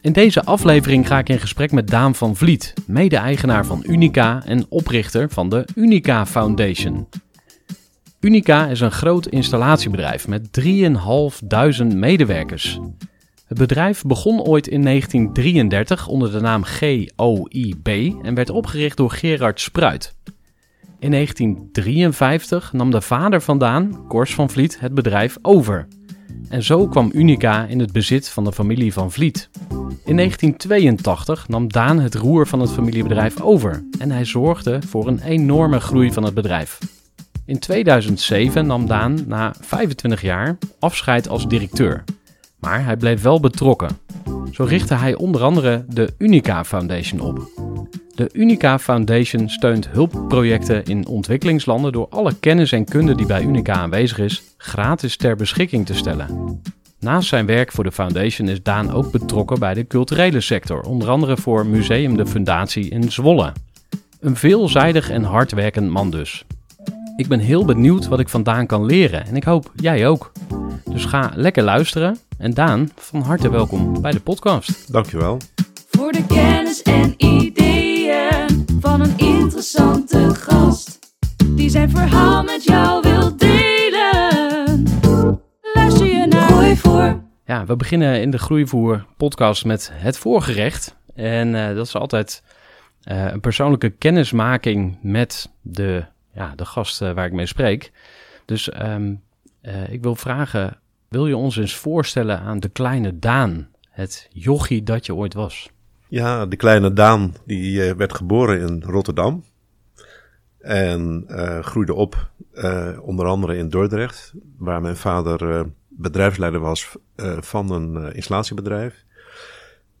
In deze aflevering ga ik in gesprek met Daan van Vliet, mede-eigenaar van Unica en oprichter van de Unica Foundation. Unica is een groot installatiebedrijf met 3.500 medewerkers. Het bedrijf begon ooit in 1933 onder de naam GOIB en werd opgericht door Gerard Spruit. In 1953 nam de vader vandaan, Kors van Vliet, het bedrijf over. En zo kwam Unica in het bezit van de familie van Vliet. In 1982 nam Daan het roer van het familiebedrijf over en hij zorgde voor een enorme groei van het bedrijf. In 2007 nam Daan na 25 jaar afscheid als directeur. Maar hij bleef wel betrokken. Zo richtte hij onder andere de Unica Foundation op. De Unica Foundation steunt hulpprojecten in ontwikkelingslanden door alle kennis en kunde die bij Unica aanwezig is gratis ter beschikking te stellen. Naast zijn werk voor de foundation is Daan ook betrokken bij de culturele sector, onder andere voor Museum de Fundatie in Zwolle. Een veelzijdig en hardwerkend man dus. Ik ben heel benieuwd wat ik van Daan kan leren en ik hoop jij ook. Dus ga lekker luisteren en Daan, van harte welkom bij de podcast. Dankjewel. Voor de kennis en ideeën van een interessante gast. Die zijn verhaal met jou wil delen. Luister je naar Gooi voor. Ja, we beginnen in de Groeivoer podcast met het voorgerecht. En eh, dat is altijd eh, een persoonlijke kennismaking met de, ja, de gast eh, waar ik mee spreek. Dus ehm, eh, ik wil vragen, wil je ons eens voorstellen aan de kleine Daan? Het jochie dat je ooit was. Ja, de kleine Daan die eh, werd geboren in Rotterdam. En eh, groeide op eh, onder andere in Dordrecht, waar mijn vader bedrijfsleider was van een installatiebedrijf.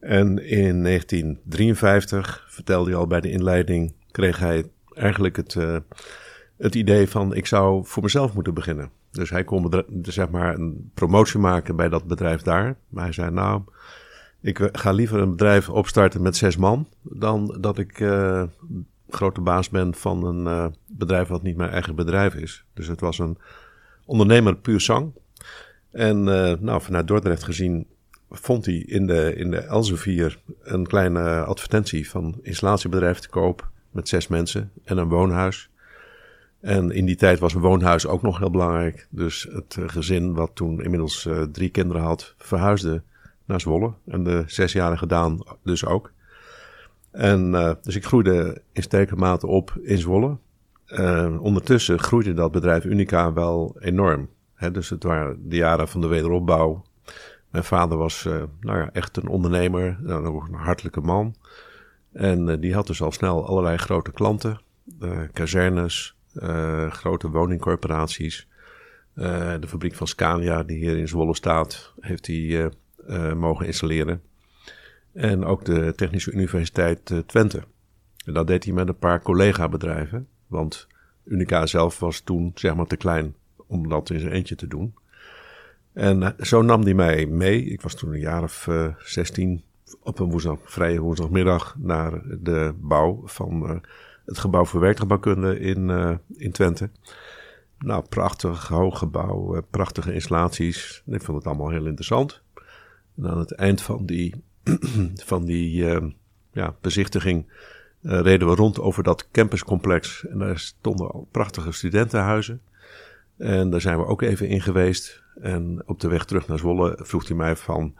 En in 1953, vertelde hij al bij de inleiding, kreeg hij eigenlijk het, het idee van ik zou voor mezelf moeten beginnen. Dus hij kon zeg maar een promotie maken bij dat bedrijf daar. Maar hij zei nou, ik ga liever een bedrijf opstarten met zes man dan dat ik eh, grote baas ben van een eh, bedrijf wat niet mijn eigen bedrijf is. Dus het was een ondernemer puur zang. En eh, nou, vanuit Dordrecht gezien vond hij in de, in de Elsevier een kleine advertentie van installatiebedrijf te koop met zes mensen en een woonhuis. En in die tijd was een woonhuis ook nog heel belangrijk. Dus het eh, gezin, wat toen inmiddels eh, drie kinderen had, verhuisde naar Zwolle. En de zesjarige Daan dus ook. En eh, dus ik groeide in sterke mate op in Zwolle. Eh, ondertussen groeide dat bedrijf Unica wel enorm. Dus het waren de jaren van de wederopbouw. Mijn vader was eh, nou ja, echt een ondernemer, nou, een hartelijke man. En die had dus al snel allerlei grote klanten. kazernes, grote woningcorporaties. De fabriek van Scania, die hier in Zwolle staat, heeft hij eh, mogen installeren. En ook de Technische Universiteit eh, Twente. En dat deed hij met een paar collega-bedrijven. Want Unica zelf was toen zeg maar te klein om dat in zijn eentje te doen. En eh, zo nam hij mij mee. Ik was toen een jaar of eh 16 op een woensdag, vrije woensdagmiddag naar de bouw van het gebouw voor werktuigbouwkunde in, in Twente. Nou, prachtig hoog gebouw, prachtige installaties. Ik vond het allemaal heel interessant. En aan het eind van die, van die ja, bezichtiging reden we rond over dat campuscomplex. En daar stonden al prachtige studentenhuizen. En daar zijn we ook even in geweest. En op de weg terug naar Zwolle vroeg hij mij van...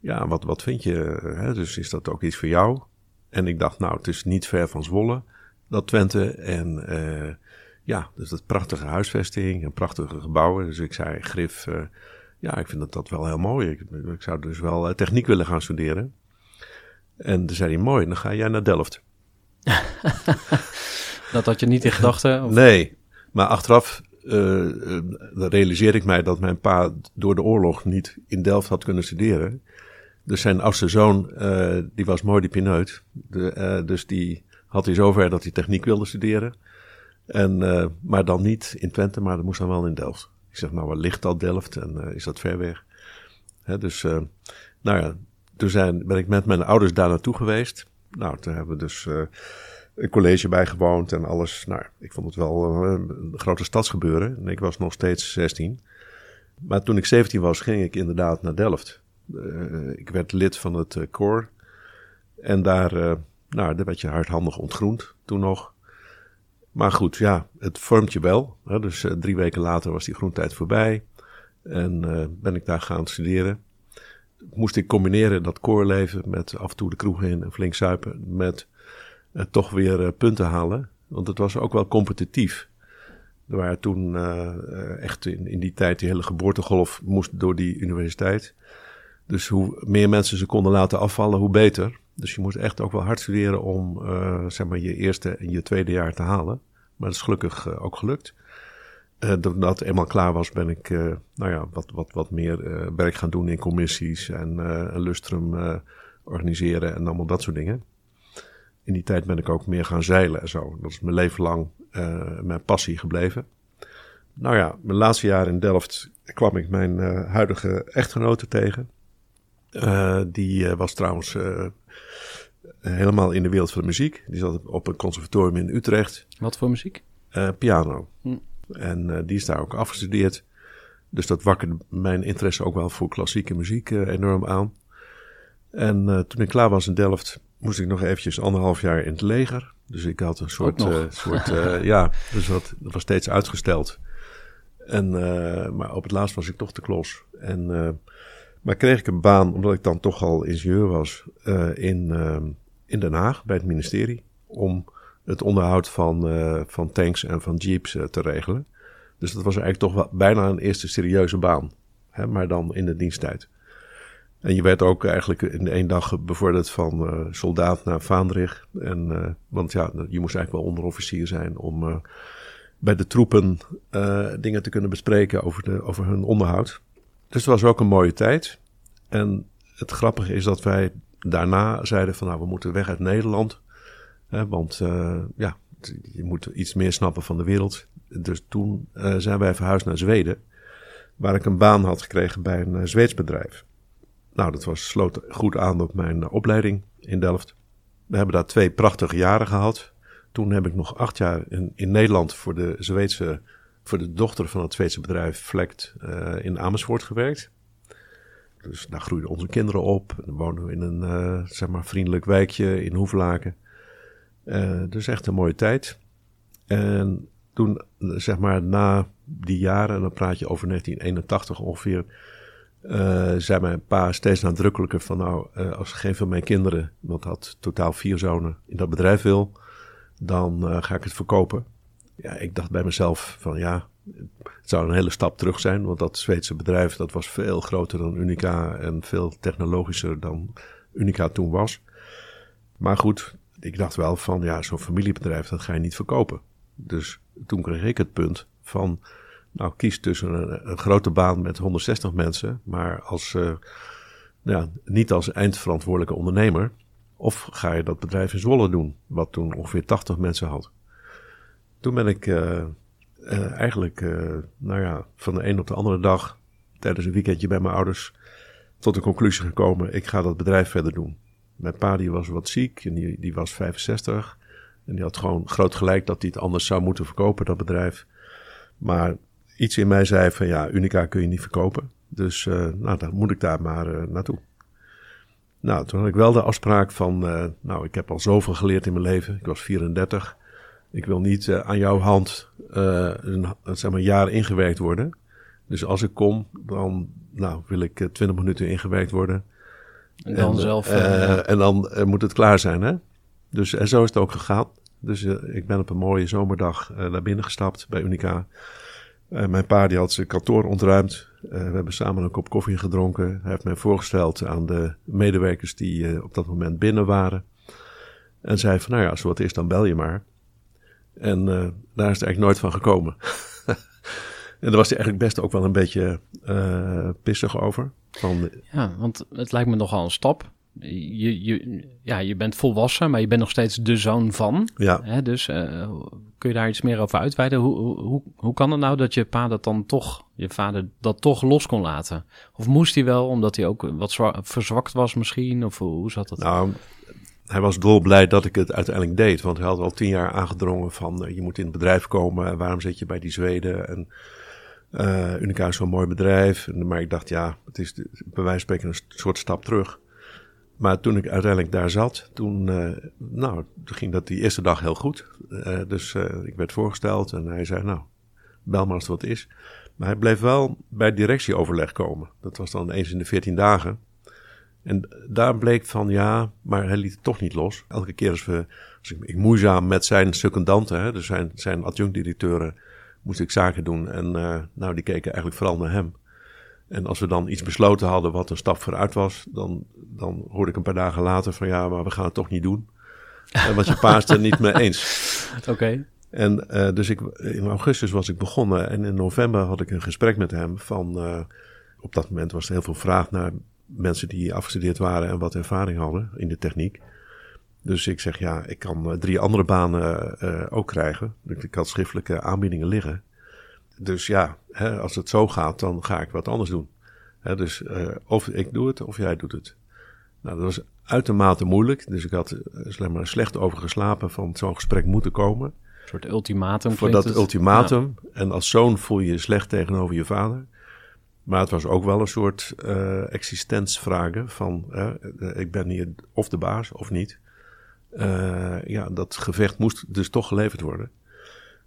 Ja, wat, wat vind je? Hè? Dus is dat ook iets voor jou? En ik dacht, nou, het is niet ver van Zwolle, dat Twente. En uh, ja, dus dat prachtige huisvesting en prachtige gebouwen. Dus ik zei, Grif, uh, ja, ik vind dat, dat wel heel mooi. Ik, ik zou dus wel uh, techniek willen gaan studeren. En toen zei hij, mooi, dan ga jij naar Delft. dat had je niet in gedachten? Nee, maar achteraf uh, realiseer ik mij dat mijn pa door de oorlog niet in Delft had kunnen studeren. Dus zijn oudste zoon, uh, die was mooi die pineut. De, dus die had hij zover dat hij techniek wilde studeren. En, maar dan niet in Twente, maar dat moest dan wel in Delft. Ik zeg, nou, waar ligt dat Delft en is dat ver weg? Dus, nou ja, toen zijn, ben ik met mijn ouders daar naartoe geweest. Nou, toen hebben we dus een college bijgewoond en alles. Nou, ik vond het wel eh, een grote stadsgebeuren. En ik was nog steeds 16. Maar toen ik 17 was, ging ik inderdaad naar Delft. Ik werd lid van het uh, koor. En daar, nou, daar werd je hardhandig ontgroend toen nog. Maar goed, ja, het vormt je wel. Hè? Dus drie weken later was die groentijd voorbij. En ben ik daar gaan studeren. Moest ik combineren dat koorleven met af en toe de kroeg in en flink zuipen. Met uh, toch weer punten halen. Want het was ook wel competitief. Er waren toen echt in, in die tijd die hele geboortegolf moest door die universiteit. Dus hoe meer mensen ze konden laten afvallen, hoe beter. Dus je moest echt ook wel hard studeren om zeg maar je eerste en je tweede jaar te halen. Maar dat is gelukkig ook gelukt. toen dat eenmaal klaar was, ben ik nou ja, wat, wat, wat meer werk gaan doen in commissies en een lustrum organiseren en allemaal dat soort dingen in die tijd ben ik ook meer gaan zeilen en zo. Dat is mijn leven lang uh, mijn passie gebleven. Nou ja, mijn laatste jaar in Delft kwam ik mijn uh, huidige echtgenote tegen. Uh, die was trouwens helemaal in de wereld van de muziek. Die zat op een conservatorium in Utrecht. Wat voor muziek? piano. Hm. En die is daar ook afgestudeerd. Dus dat wakkerde mijn interesse ook wel voor klassieke muziek enorm aan. En toen ik klaar was in Delft, moest ik nog eventjes anderhalf jaar in het leger. Dus ik had een soort, soort ja, dus dat, dat, was steeds uitgesteld. En, maar op het laatst was ik toch te klos. En, maar kreeg ik een baan, omdat ik dan toch al ingenieur was, in, in Den Haag bij het ministerie. Om het onderhoud van, van tanks en van jeeps te regelen. Dus dat was eigenlijk toch wel bijna een eerste serieuze baan. Hè, maar dan in de diensttijd. En je werd ook eigenlijk in één dag bevorderd van uh, soldaat naar Vaandrig. En, want ja, je moest eigenlijk wel onderofficier zijn om bij de troepen dingen te kunnen bespreken over, de, over hun onderhoud. Dus het was ook een mooie tijd. En het grappige is dat wij daarna zeiden van nou, we moeten weg uit Nederland. Hè, want ja, je moet iets meer snappen van de wereld. Dus toen zijn wij verhuisd naar Zweden. Waar ik een baan had gekregen bij een Zweeds bedrijf. Nou, dat was, sloot goed aan op mijn eh, opleiding in Delft. We hebben daar twee prachtige jaren gehad. Toen heb ik nog acht jaar in, in Nederland voor de Zweedse, voor de dochter van het Zweedse bedrijf Vlekt uh, in Amersfoort gewerkt. Dus daar groeiden onze kinderen op. En dan we in een uh, zeg maar vriendelijk wijkje in Hoevelaken. Uh, dus echt een mooie tijd. En toen, zeg maar, na die jaren, en dan praat je over 1981 ongeveer, uh, zei mijn pa steeds nadrukkelijker van nou, als geen van mijn kinderen, want had totaal vier zonen, in dat bedrijf wil, dan ga ik het verkopen. Ja, ik dacht bij mezelf van ja, het zou een hele stap terug zijn, want dat Zweedse bedrijf dat was veel groter dan Unica en veel technologischer dan Unica toen was. Maar goed, ik dacht wel van ja, zo'n familiebedrijf dat ga je niet verkopen. Dus toen kreeg ik het punt van nou, kies tussen een, een, grote baan met 160 mensen, maar als, uh, ja, niet als eindverantwoordelijke ondernemer. Of ga je dat bedrijf in Zwolle doen, wat toen ongeveer 80 mensen had. Toen ben ik uh, uh, eigenlijk, nou ja, van de een op de andere dag, tijdens een weekendje bij mijn ouders, tot de conclusie gekomen: ik ga dat bedrijf verder doen. Mijn pa die was wat ziek en die, die was 65. En die had gewoon groot gelijk dat hij het anders zou moeten verkopen, dat bedrijf. Maar iets in mij zei van ja, Unica kun je niet verkopen. Dus uh, nou, dan moet ik daar maar naartoe. Nou, toen had ik wel de afspraak van, nou, ik heb al zoveel geleerd in mijn leven. Ik was 34. Ik wil niet aan jouw hand een, zeg maar, jaar ingewerkt worden. Dus als ik kom, dan nou, wil ik 20 minuten ingewerkt worden. En dan zelf. en dan moet het klaar zijn, hè? Dus en zo is het ook gegaan. Dus ik ben op een mooie zomerdag naar binnen gestapt bij Unica. Uh, mijn pa die had zijn kantoor ontruimd. We hebben samen een kop koffie gedronken. Hij heeft mij voorgesteld aan de medewerkers die op dat moment binnen waren. En zei van, nou ja, als er wat is, dan bel je maar. En daar is het eigenlijk nooit van gekomen. en daar was hij eigenlijk best ook wel een beetje pissig over. Van, ja, want het lijkt me nogal een stap je, je, ja, je bent volwassen, maar je bent nog steeds de zoon van. Ja. Hè, dus uh, kun je daar iets meer over uitweiden? Hoe, hoe, hoe kan het nou dat je pa dat dan toch, je vader dat toch los kon laten? Of moest hij wel, omdat hij ook wat verzwakt was misschien? Of hoe zat dat? Nou, hij was dolblij dat ik het uiteindelijk deed. Want hij had al tien jaar aangedrongen van uh, je moet in het bedrijf komen. Waarom zit je bij die Zweden? En uh, Unica is zo'n mooi bedrijf. Maar ik dacht, ja, het is bij wijze van spreken een soort stap terug. Maar toen ik uiteindelijk daar zat, toen, nou, ging dat die eerste dag heel goed. Dus ik werd voorgesteld en hij zei, nou, bel maar als het wat is. Maar hij bleef wel bij directieoverleg komen. Dat was dan eens in de veertien dagen. En daar bleek van, ja, maar hij liet het toch niet los. Elke keer als, we, als ik, ik moeizaam met zijn secundanten, hè, dus zijn, zijn adjunct-directeuren, moest ik zaken doen. En nou, die keken eigenlijk vooral naar hem. En als we dan iets besloten hadden wat een stap vooruit was, dan, dan hoorde ik een paar dagen later van ja, maar we gaan het toch niet doen. En was je paas er niet mee eens. Oké. En uh, dus ik, in augustus was ik begonnen en in november had ik een gesprek met hem van, uh, op dat moment was er heel veel vraag naar mensen die afgestudeerd waren en wat ervaring hadden in de techniek. Dus ik zeg ja, ik kan uh, drie andere banen ook krijgen. Ik had schriftelijke aanbiedingen liggen. Dus ja, hè, als het zo gaat, dan ga ik wat anders doen. Hè, dus uh, of ik doe het of jij doet het. Nou, dat was uitermate moeilijk. Dus ik had maar slecht over geslapen van zo'n gesprek moeten komen. Een soort ultimatum. Voor dat het. ultimatum. Ja. En als zoon voel je je slecht tegenover je vader. Maar het was ook wel een soort uh, van ik ben hier of de baas of niet. ja, dat gevecht moest dus toch geleverd worden.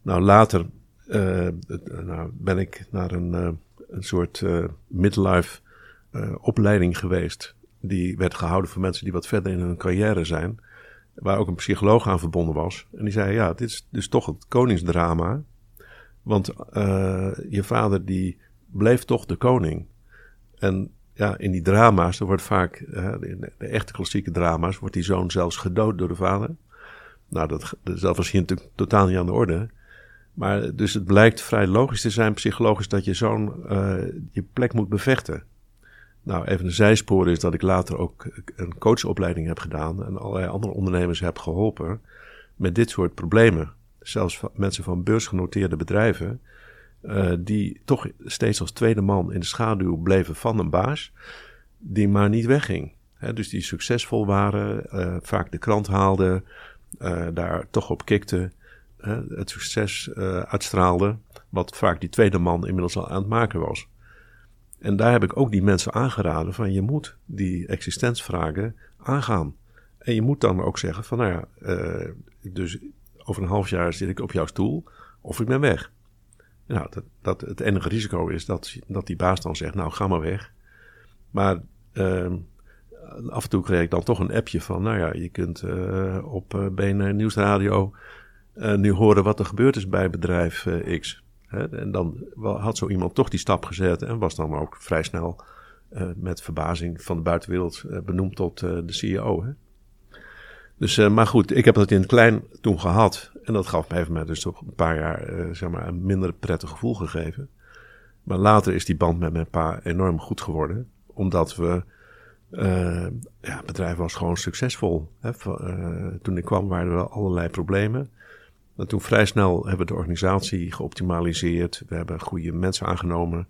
Nou, later uh, nou, ben ik naar een, een soort midlife opleiding geweest. Die werd gehouden voor mensen die wat verder in hun carrière zijn. Waar ook een psycholoog aan verbonden was. En die zei: Ja, dit is dus toch het koningsdrama. Want je vader die bleef toch de koning. En ja, in die drama's, er wordt vaak, de, de echte klassieke drama's, wordt die zoon zelfs gedood door de vader. Nou, dat, dat was hier totaal niet aan de orde. Maar dus het blijkt vrij logisch te zijn, psychologisch, dat je zo'n uh, je plek moet bevechten. Nou, even een zijspoor is dat ik later ook een coachopleiding heb gedaan en allerlei andere ondernemers heb geholpen met dit soort problemen. Zelfs mensen van beursgenoteerde bedrijven, uh, die toch steeds als tweede man in de schaduw bleven van een baas, die maar niet wegging. Dus die succesvol waren, uh, vaak de krant haalden, daar toch op kikten het succes uitstraalde, wat vaak die tweede man inmiddels al aan het maken was. En daar heb ik ook die mensen aangeraden van je moet die existensvragen aangaan. En je moet dan ook zeggen van nou ja, dus over een half jaar zit ik op jouw stoel of ik ben weg. Nou, dat, dat het enige risico is dat, dat die baas dan zegt nou ga maar weg. Maar uh, af en toe kreeg ik dan toch een appje van nou ja, je kunt uh, op uh, BNR Nieuwsradio uh, nu horen wat er gebeurd is bij bedrijf X. Hè? En dan had zo iemand toch die stap gezet en was dan ook vrij snel met verbazing van de buitenwereld benoemd tot de CEO. Hè? Dus, maar goed, ik heb dat in het klein toen gehad. En dat gaf mij, mij dus toch een paar jaar zeg maar een minder prettig gevoel gegeven. Maar later is die band met mijn pa enorm goed geworden. Omdat we ja, het bedrijf was gewoon succesvol. Hè. toen ik kwam waren er allerlei problemen. En toen vrij snel hebben we de organisatie geoptimaliseerd. We hebben goede mensen aangenomen.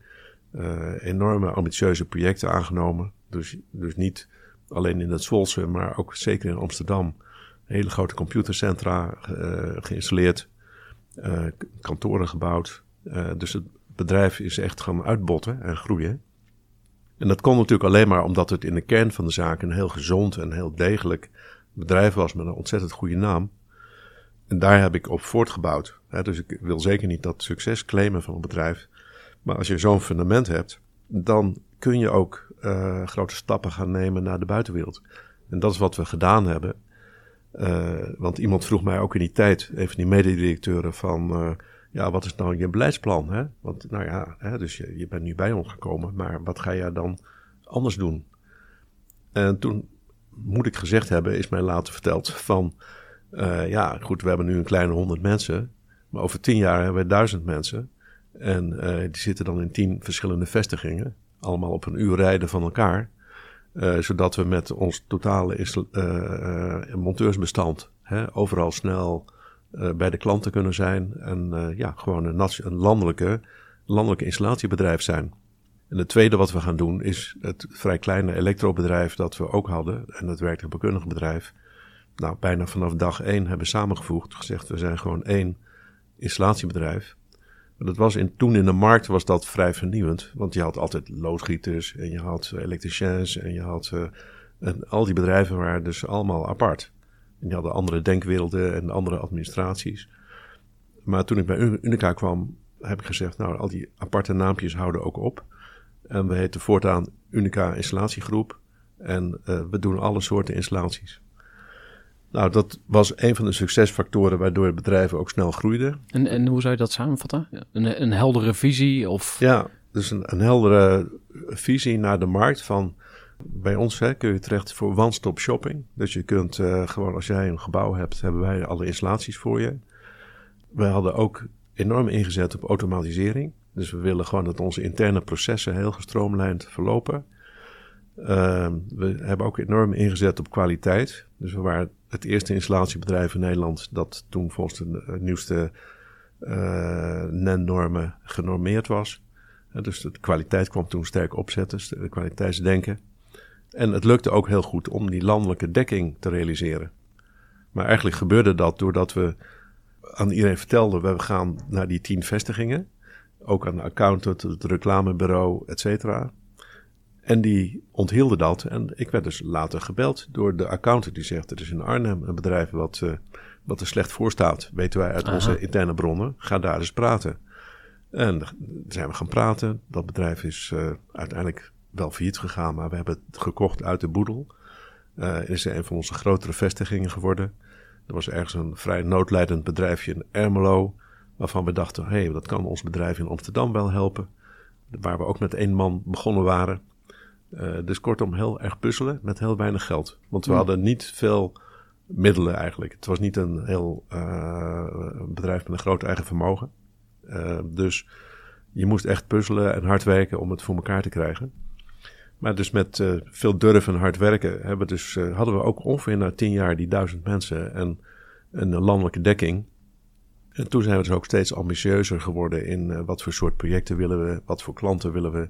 Enorme ambitieuze projecten aangenomen. Dus, dus niet alleen in het Zwolse, maar ook zeker in Amsterdam. Hele grote computercentra uh, geïnstalleerd, uh, kantoren gebouwd. Uh, dus het bedrijf is echt gaan uitbotten en groeien. En dat kon natuurlijk alleen maar omdat het in de kern van de zaak een heel gezond en heel degelijk bedrijf was met een ontzettend goede naam. En daar heb ik op voortgebouwd. dus ik wil zeker niet dat succes claimen van een bedrijf. Maar als je zo'n fundament hebt, dan kun je ook grote stappen gaan nemen naar de buitenwereld. En dat is wat we gedaan hebben. Uh, want iemand vroeg mij ook in die tijd, even die mededirecteuren, van uh, ja, wat is nou je beleidsplan? Hè? Want nou ja, hè, dus je, bent nu bij ons gekomen, maar wat ga je dan anders doen? En toen, moet ik gezegd hebben, is mij later verteld van, uh, ja goed, we hebben nu een kleine honderd mensen, maar over tien jaar hebben we duizend mensen. En die zitten dan in tien verschillende vestigingen, allemaal op een uur rijden van elkaar. Uh, zodat we met ons totale uh, monteursbestand hè, overal snel bij de klanten kunnen zijn. En ja, gewoon een, een, landelijke, landelijke installatiebedrijf zijn. En het tweede wat we gaan doen is het vrij kleine elektrobedrijf dat we ook hadden. En het werktuigbekundige bedrijf. Nou, bijna vanaf dag één hebben samengevoegd. Gezegd, we zijn gewoon één installatiebedrijf. Dat was in, toen in de markt was dat vrij vernieuwend. Want je had altijd loodgieters en je had elektriciens en je had... Uh, en al die bedrijven waren dus allemaal apart. En die hadden andere denkwerelden en andere administraties. Maar toen ik bij Unica kwam, heb ik gezegd... nou, al die aparte naampjes houden ook op. En we heten voortaan Unica Installatiegroep. En uh, we doen alle soorten installaties. Nou, dat was een van de succesfactoren waardoor het bedrijf ook snel groeide. En, en hoe zou je dat samenvatten? Een, een heldere visie? Of... Ja, dus een, een heldere visie naar de markt van... Bij ons hè, kun je terecht voor one-stop shopping. Dus je kunt uh, gewoon, als jij een gebouw hebt, hebben wij alle installaties voor je. We hadden ook enorm ingezet op automatisering. Dus we willen gewoon dat onze interne processen heel gestroomlijnd verlopen. Uh, we hebben ook enorm ingezet op kwaliteit. Dus we waren het eerste installatiebedrijf in Nederland dat toen volgens de nieuwste uh, NEN-normen genormeerd was. Uh, dus de kwaliteit kwam toen sterk opzetten, de kwaliteitsdenken. En het lukte ook heel goed om die landelijke dekking te realiseren. Maar eigenlijk gebeurde dat doordat we aan iedereen vertelden: we gaan naar die tien vestigingen. Ook aan de accountant, het reclamebureau, et cetera. En die onthielden dat. En ik werd dus later gebeld door de accountant die zegt: Er is in Arnhem een bedrijf wat, uh, wat er slecht voor staat. Weten wij uit Aha. onze interne bronnen. Ga daar eens praten. En zijn we gaan praten. Dat bedrijf is uh, uiteindelijk wel failliet gegaan, maar we hebben het gekocht uit de boedel. Uh, is een van onze grotere vestigingen geworden. Er was ergens een vrij noodlijdend bedrijfje in Ermelo. Waarvan we dachten: hé, hey, dat kan ons bedrijf in Amsterdam wel helpen. Waar we ook met één man begonnen waren. Uh, dus kortom, heel erg puzzelen met heel weinig geld. Want we hmm. hadden niet veel middelen eigenlijk. Het was niet een heel uh, bedrijf met een groot eigen vermogen. Uh, dus je moest echt puzzelen en hard werken om het voor elkaar te krijgen. Maar dus met veel durf en hard werken hebben dus, hadden we ook ongeveer na tien jaar die duizend mensen en een landelijke dekking. En toen zijn we dus ook steeds ambitieuzer geworden in wat voor soort projecten willen we, wat voor klanten willen we.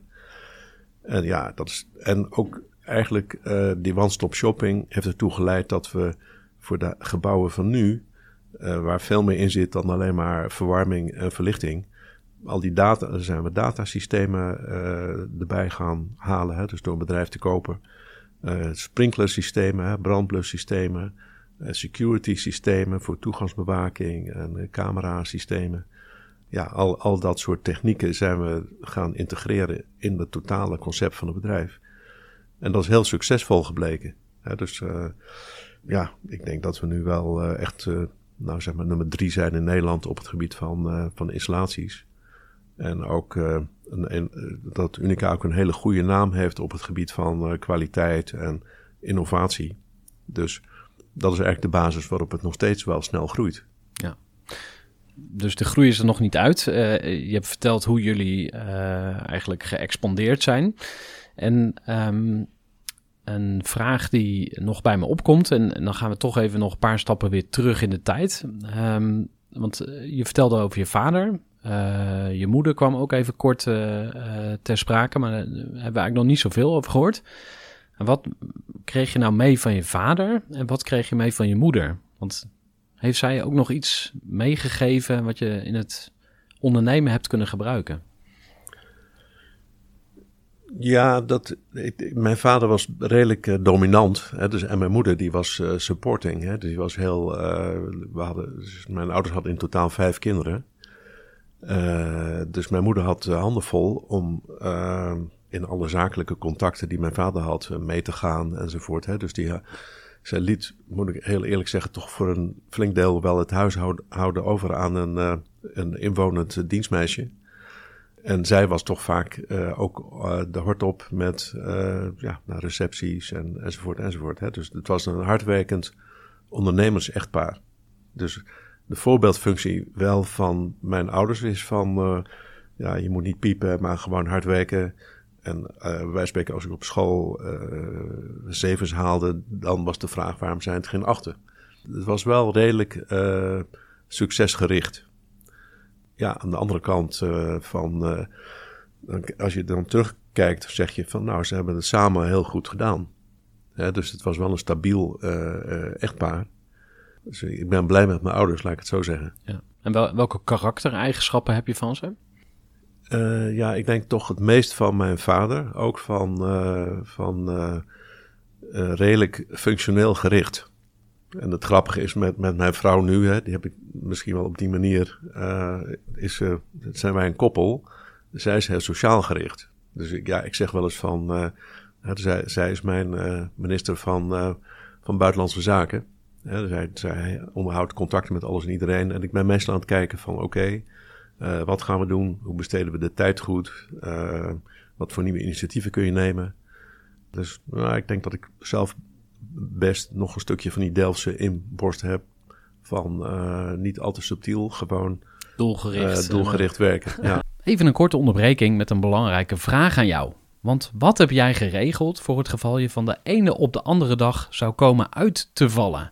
En ja, dat is. En ook eigenlijk uh, die one-stop shopping heeft ertoe geleid dat we voor de gebouwen van nu, uh, waar veel meer in zit dan alleen maar verwarming en verlichting, al die data, zijn we datasystemen uh, erbij gaan halen, hè, dus door een bedrijf te kopen. sprinklersystemen, brandblussystemen, security systemen voor toegangsbewaking en camerasystemen ja, al, al dat soort technieken zijn we gaan integreren in het totale concept van het bedrijf. En dat is heel succesvol gebleken. dus uh, ja, ik denk dat we nu wel uh, echt, uh, nou zeg maar, nummer drie zijn in Nederland op het gebied van, van installaties. En ook een, een, dat Unica ook een hele goede naam heeft op het gebied van kwaliteit en innovatie. Dus dat is eigenlijk de basis waarop het nog steeds wel snel groeit. Dus de groei is er nog niet uit. Uh, je hebt verteld hoe jullie uh, eigenlijk geëxpandeerd zijn. En um, een vraag die nog bij me opkomt, en, dan gaan we toch even nog een paar stappen weer terug in de tijd. Um, want eh, je vertelde over je vader. Je moeder kwam ook even kort ter sprake, maar daar hebben we eigenlijk nog niet zoveel over gehoord. Wat kreeg je nou mee van je vader en wat kreeg je mee van je moeder? Want heeft zij ook nog iets meegegeven wat je in het ondernemen hebt kunnen gebruiken? Ja, dat, mijn vader was redelijk uh, dominant. Hè, dus, en mijn moeder die was uh, supporting. Hè, dus die was heel. Uh, we hadden, dus mijn ouders hadden in totaal vijf kinderen. dus mijn moeder had handen vol om in alle zakelijke contacten die mijn vader had mee te gaan enzovoort. Hè. Dus die, zij liet, moet ik heel eerlijk zeggen, toch voor een flink deel wel het huishouden over aan een, een inwonend dienstmeisje. En zij was toch vaak uh, ook uh, de hort op met ja, naar recepties en, enzovoort enzovoort. Hè. Dus het was een hardwerkend ondernemers-echtpaar. Dus de voorbeeldfunctie wel van mijn ouders is van... ja, je moet niet piepen, maar gewoon hard werken. En wij spreken, als ik op school zevens haalde... dan was de vraag waarom zijn het geen achten. Het was wel redelijk succesgericht ja, aan de andere kant uh, van, uh, als je dan terugkijkt, zeg je van nou, ze hebben het samen heel goed gedaan. dus het was wel een stabiel uh, echtpaar. Dus ik ben blij met mijn ouders, laat ik het zo zeggen. Ja. En wel, welke karaktereigenschappen heb je van ze? Ja, ik denk toch het meest van mijn vader. Ook van, van redelijk functioneel gericht. En het grappige is met, met mijn vrouw nu, hè, die heb ik misschien wel op die manier, is, zijn wij een koppel. Zij is heel sociaal gericht. Dus ik, ja, ik zeg wel eens van, zij, zij is mijn minister van, van Buitenlandse Zaken. zij, onderhoudt contacten met alles en iedereen. En ik ben meestal aan het kijken van, oké, wat gaan we doen? Hoe besteden we de tijd goed? wat voor nieuwe initiatieven kun je nemen? Dus nou, ik denk dat ik zelf best nog een stukje van die Delftse inborst heb. Van uh, niet al te subtiel, gewoon doelgericht, doelgericht werken. Ja. Even een korte onderbreking met een belangrijke vraag aan jou. Want wat heb jij geregeld voor het geval je van de ene op de andere dag zou komen uit te vallen?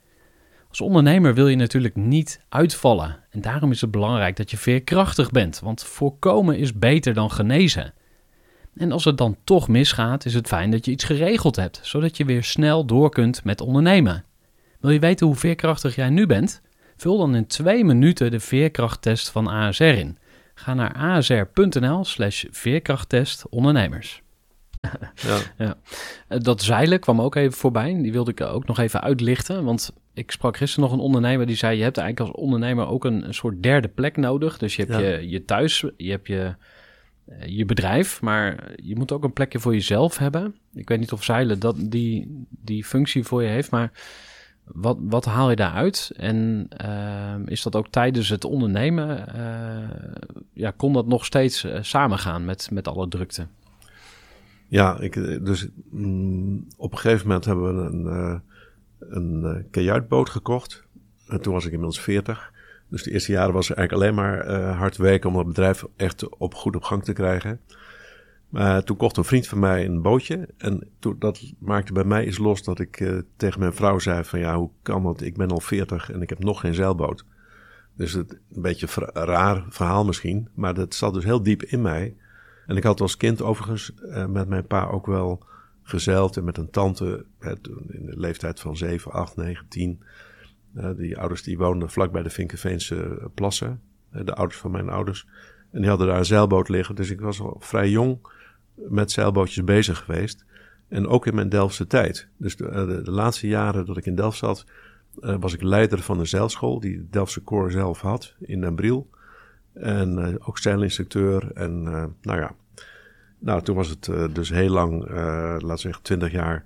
Als ondernemer wil je natuurlijk niet uitvallen. En daarom is het belangrijk dat je veerkrachtig bent, want voorkomen is beter dan genezen. En als het dan toch misgaat, is het fijn dat je iets geregeld hebt, zodat je weer snel door kunt met ondernemen. Wil je weten hoe veerkrachtig jij nu bent? Vul dan in twee minuten de veerkrachttest van ASR in. Ga naar asr.nl slash veerkrachttest ondernemers. Ja. ja. Dat zeilen kwam ook even voorbij. Die wilde ik ook nog even uitlichten. Want ik sprak gisteren nog een ondernemer die zei... je hebt eigenlijk als ondernemer ook een, een soort derde plek nodig. Dus je hebt je, je thuis, je hebt je eh, je bedrijf, maar je moet ook een plekje voor jezelf hebben. Ik weet niet of zeilen dat die, die functie voor je heeft, maar wat, wat haal je daaruit? En uh, is dat ook tijdens het ondernemen? Uh, ja, kon dat nog steeds uh, samengaan met, met alle drukte? Ja, ik, dus mm, op een gegeven moment hebben we een, een kajuitboot gekocht. En toen was ik inmiddels 40. Dus de eerste jaren was er eigenlijk alleen maar uh, hard werken om het bedrijf echt op, goed op gang te krijgen. Maar toen kocht een vriend van mij een bootje. En toen, dat maakte bij mij iets los dat ik uh, tegen mijn vrouw zei van ja, hoe kan dat? Ik ben al 40 en ik heb nog geen zeilboot. Dus het, een beetje een raar verhaal misschien. Maar dat zat dus heel diep in mij. En ik had als kind overigens met mijn pa ook wel gezeild. En met een tante in de leeftijd van 7, 8, 9, 10 uh, die ouders die woonden vlak bij de Vinkenveense plassen. De ouders van mijn ouders. En die hadden daar een zeilboot liggen. Dus ik was al vrij jong met zeilbootjes bezig geweest. En ook in mijn Delftse tijd. Dus de, eh, laatste jaren dat ik in Delft zat, was ik leider van een zeilschool die de Delftse Koor zelf had in Den Briel. En ook zeilinstructeur. En nou ja, nou, toen was het dus heel lang, laten we zeggen, twintig jaar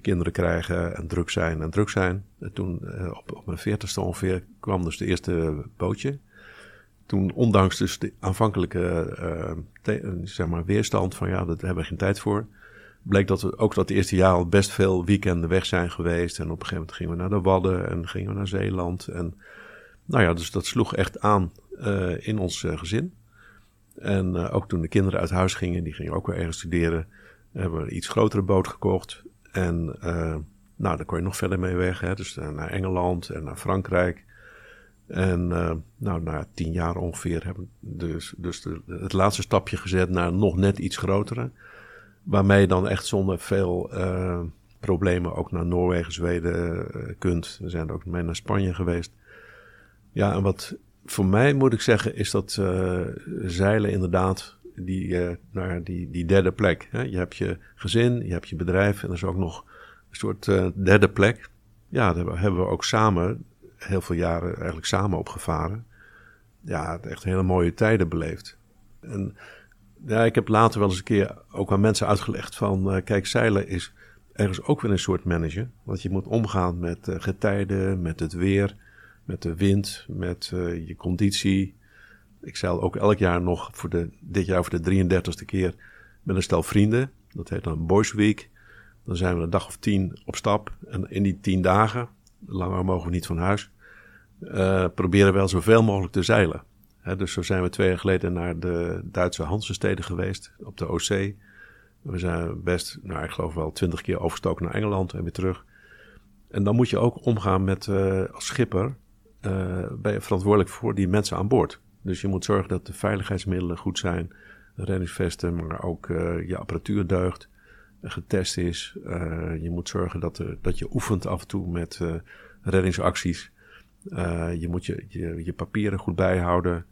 kinderen krijgen en druk zijn en druk zijn. En toen, uh, op, op mijn veertigste ongeveer, kwam dus de eerste bootje. Toen, ondanks dus de aanvankelijke uh, zeg maar weerstand van ja, daar hebben we geen tijd voor, bleek dat we ook dat de eerste jaar al best veel weekenden weg zijn geweest. En op een gegeven moment gingen we naar de Wadden en gingen we naar Zeeland. En nou ja, dus dat sloeg echt aan uh, in ons gezin. En uh, ook toen de kinderen uit huis gingen, die gingen ook weer ergens studeren, hebben we een iets grotere boot gekocht. En uh, nou, daar kon je nog verder mee weg. Hè? Dus uh, naar Engeland en naar Frankrijk. En nou, na tien jaar ongeveer hebben we dus, dus de, het laatste stapje gezet naar nog net iets grotere. Waarmee je dan echt zonder veel problemen ook naar Noorwegen, Zweden kunt. We zijn ook mee naar Spanje geweest. Ja, en wat voor mij moet ik zeggen, is dat uh, zeilen inderdaad die, uh, naar die, die derde plek. Hè? Je hebt je gezin, je hebt je bedrijf en er is ook nog een soort uh, derde plek. Ja, daar hebben we ook samen, heel veel jaren eigenlijk samen opgevaren. Ja, echt hele mooie tijden beleefd. En ja, ik heb later wel eens een keer ook aan mensen uitgelegd van, kijk, zeilen is ergens ook weer een soort manager. Want je moet omgaan met getijden, met het weer met de wind, met uh, je conditie. Ik zeil ook elk jaar nog voor de, dit jaar voor de 33ste keer met een stel vrienden. Dat heet dan Boys Week. Dan zijn we een dag of tien op stap. En in die tien dagen, langer mogen we niet van huis, uh, proberen we wel zoveel mogelijk te zeilen. Dus zo zijn we twee jaar geleden naar de Duitse Hansensteden geweest op de OC. We zijn best, nou ik geloof wel twintig keer overgestoken naar Engeland en weer terug. En dan moet je ook omgaan met uh, als schipper ben je verantwoordelijk voor die mensen aan boord. Dus je moet zorgen dat de veiligheidsmiddelen goed zijn, reddingsvesten, maar ook uh, je apparatuur deugt, getest is. Uh, je moet zorgen dat, er, dat je oefent af en toe met reddingsacties. je moet je, je, papieren goed bijhouden.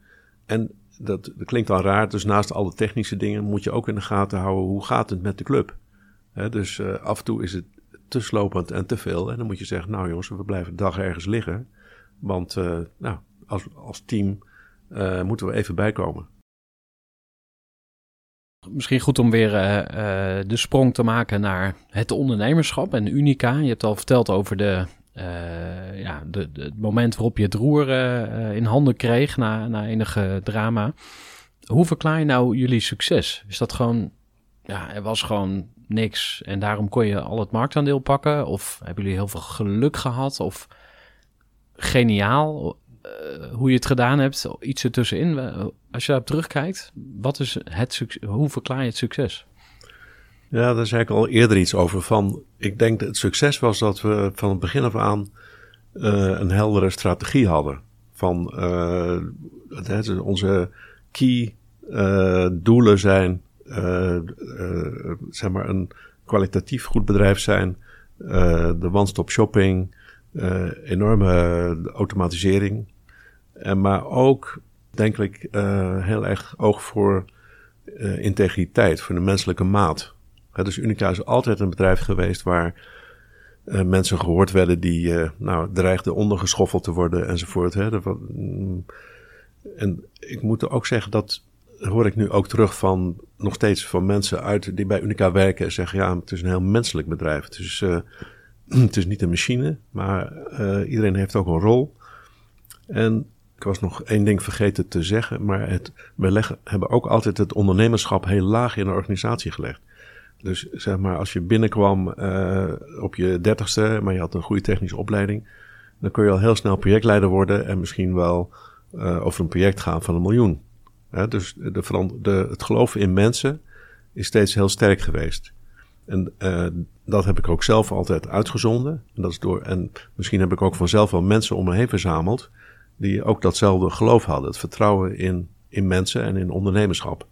En dat, dat klinkt dan raar, dus naast alle technische dingen moet je ook in de gaten houden hoe gaat het met de club. He, dus af en toe is het te slopend en te veel. En dan moet je zeggen, nou jongens, we blijven een dag ergens liggen. Want uh, nou, als, als team uh, moeten we even bijkomen. Misschien goed om weer uh, de sprong te maken naar het ondernemerschap en Unica. Je hebt al verteld over de, ja, de, het moment waarop je het roer in handen kreeg na, na enige drama. Hoe verklaar je nou jullie succes? Is dat gewoon, ja, er was gewoon niks en daarom kon je al het marktaandeel pakken? Of hebben jullie heel veel geluk gehad? Of geniaal uh, hoe je het gedaan hebt. Iets ertussenin. Als je daarop terugkijkt, wat is het hoe verklaar je het succes? Ja, daar zei ik al eerder iets over. Van, ik denk dat het succes was dat we van het begin af aan uh, een heldere strategie hadden. Van uh, onze key doelen zijn, zeg maar, een kwalitatief goed bedrijf zijn, de one-stop shopping, enorme automatisering. En maar ook, denk ik, uh, heel erg oog voor uh, integriteit, voor de menselijke maat. dus Unica is altijd een bedrijf geweest waar mensen gehoord werden die nou, dreigden ondergeschoffeld te worden enzovoort. Hè. Mm, en ik moet ook zeggen dat hoor ik nu ook terug van nog steeds van mensen uit die bij Unica werken en zeggen ja, het is een heel menselijk bedrijf. Dus het is niet een machine, maar uh, iedereen heeft ook een rol. En ik was nog één ding vergeten te zeggen, maar het, we hebben ook altijd het ondernemerschap heel laag in de organisatie gelegd. Dus zeg maar, als je binnenkwam uh, op je dertigste, maar je had een goede technische opleiding, dan kun je al heel snel projectleider worden en misschien wel uh, over een project gaan van een miljoen. dus de, de, het geloven in mensen is steeds heel sterk geweest. En dat heb ik ook zelf altijd uitgezonden. En, dat is door, en misschien heb ik ook vanzelf wel mensen om me heen verzameld. die ook datzelfde geloof hadden. Het vertrouwen in, in mensen en in ondernemerschap.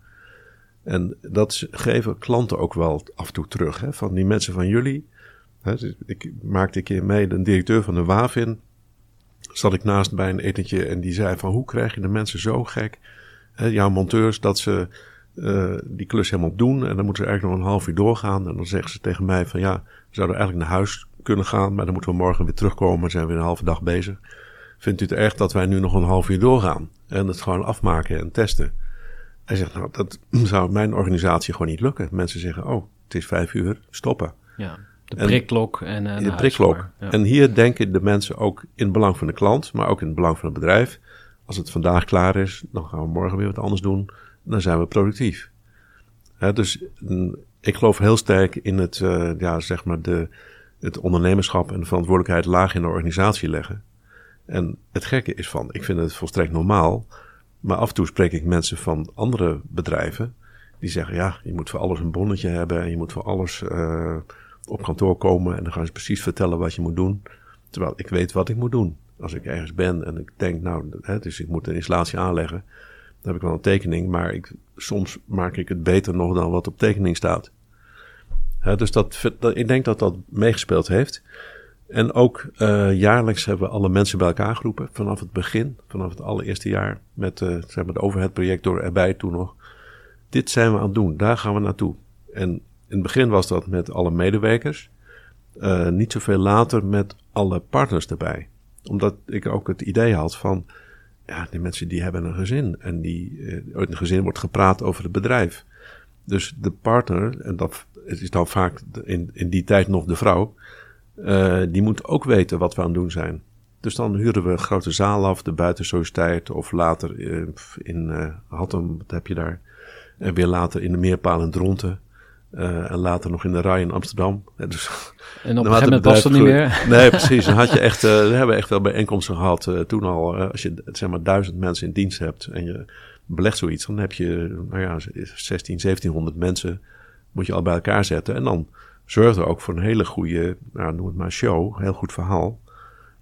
En dat geven klanten ook wel af en toe terug. Hè, van die mensen van jullie. Hè, ik maakte een keer mee, de directeur van de WAVIN. zat ik naast bij een etentje en die zei: van hoe krijg je de mensen zo gek? Hè, jouw monteurs, dat ze uh, die klus helemaal doen. En dan moeten ze eigenlijk nog een half uur doorgaan. En dan zeggen ze tegen mij van ja, we zouden eigenlijk naar huis kunnen gaan. Maar dan moeten we morgen weer terugkomen. We zijn weer een halve dag bezig. Vindt u het erg dat wij nu nog een half uur doorgaan? En het gewoon afmaken en testen. Hij zegt nou, dat zou mijn organisatie gewoon niet lukken. Mensen zeggen, oh, het is vijf uur, stoppen. Ja, de prikklok en, en de prikklok. Ja. En hier denken de mensen ook in het belang van de klant, maar ook in het belang van het bedrijf. Als het vandaag klaar is, dan gaan we morgen weer wat anders doen dan zijn we productief. dus mm, ik geloof heel sterk in het, uh, ja, zeg maar de, het ondernemerschap en de verantwoordelijkheid laag in de organisatie leggen. En het gekke is van, ik vind het volstrekt normaal Maar af en toe spreek ik mensen van andere bedrijven die zeggen: ja, je moet voor alles een bonnetje hebben en je moet voor alles uh, op kantoor komen en dan gaan ze precies vertellen wat je moet doen. Terwijl ik weet wat ik moet doen. Als ik ergens ben en ik denk, nou, hè, dus ik moet een installatie aanleggen, heb ik wel een tekening, maar ik, soms maak ik het beter nog dan wat op tekening staat. Dus dat, ik denk dat dat meegespeeld heeft. En ook uh, jaarlijks hebben we alle mensen bij elkaar geroepen. Vanaf het begin, vanaf het allereerste jaar. Met uh, zeg maar het overhead door erbij toen nog. Dit zijn we aan het doen, daar gaan we naartoe. En in het begin was dat met alle medewerkers. Uh, niet zoveel later met alle partners erbij. Omdat ik ook het idee had van. Ja, die mensen die hebben een gezin. En die, in een gezin wordt gepraat over het bedrijf. Dus de partner, en dat is dan vaak in, in die tijd nog de vrouw uh, die moet ook weten wat we aan het doen zijn. Dus dan huren we een grote zaal af, de buitensociëteit, of later uh, in uh, Hattem, wat heb je daar? En weer later in de Meerpaal in Dronten. en later nog in de Rij in Amsterdam. Dus, en op een gegeven moment was dat niet meer. Nee, precies. Dan had je echt, we hebben echt wel bijeenkomsten gehad. toen al, als je zeg maar duizend mensen in dienst hebt en je belegt zoiets, dan heb je, nou ja, 16, 1700 mensen moet je al bij elkaar zetten. En dan zorgde ook voor een hele goede, nou, noem het maar show, heel goed verhaal.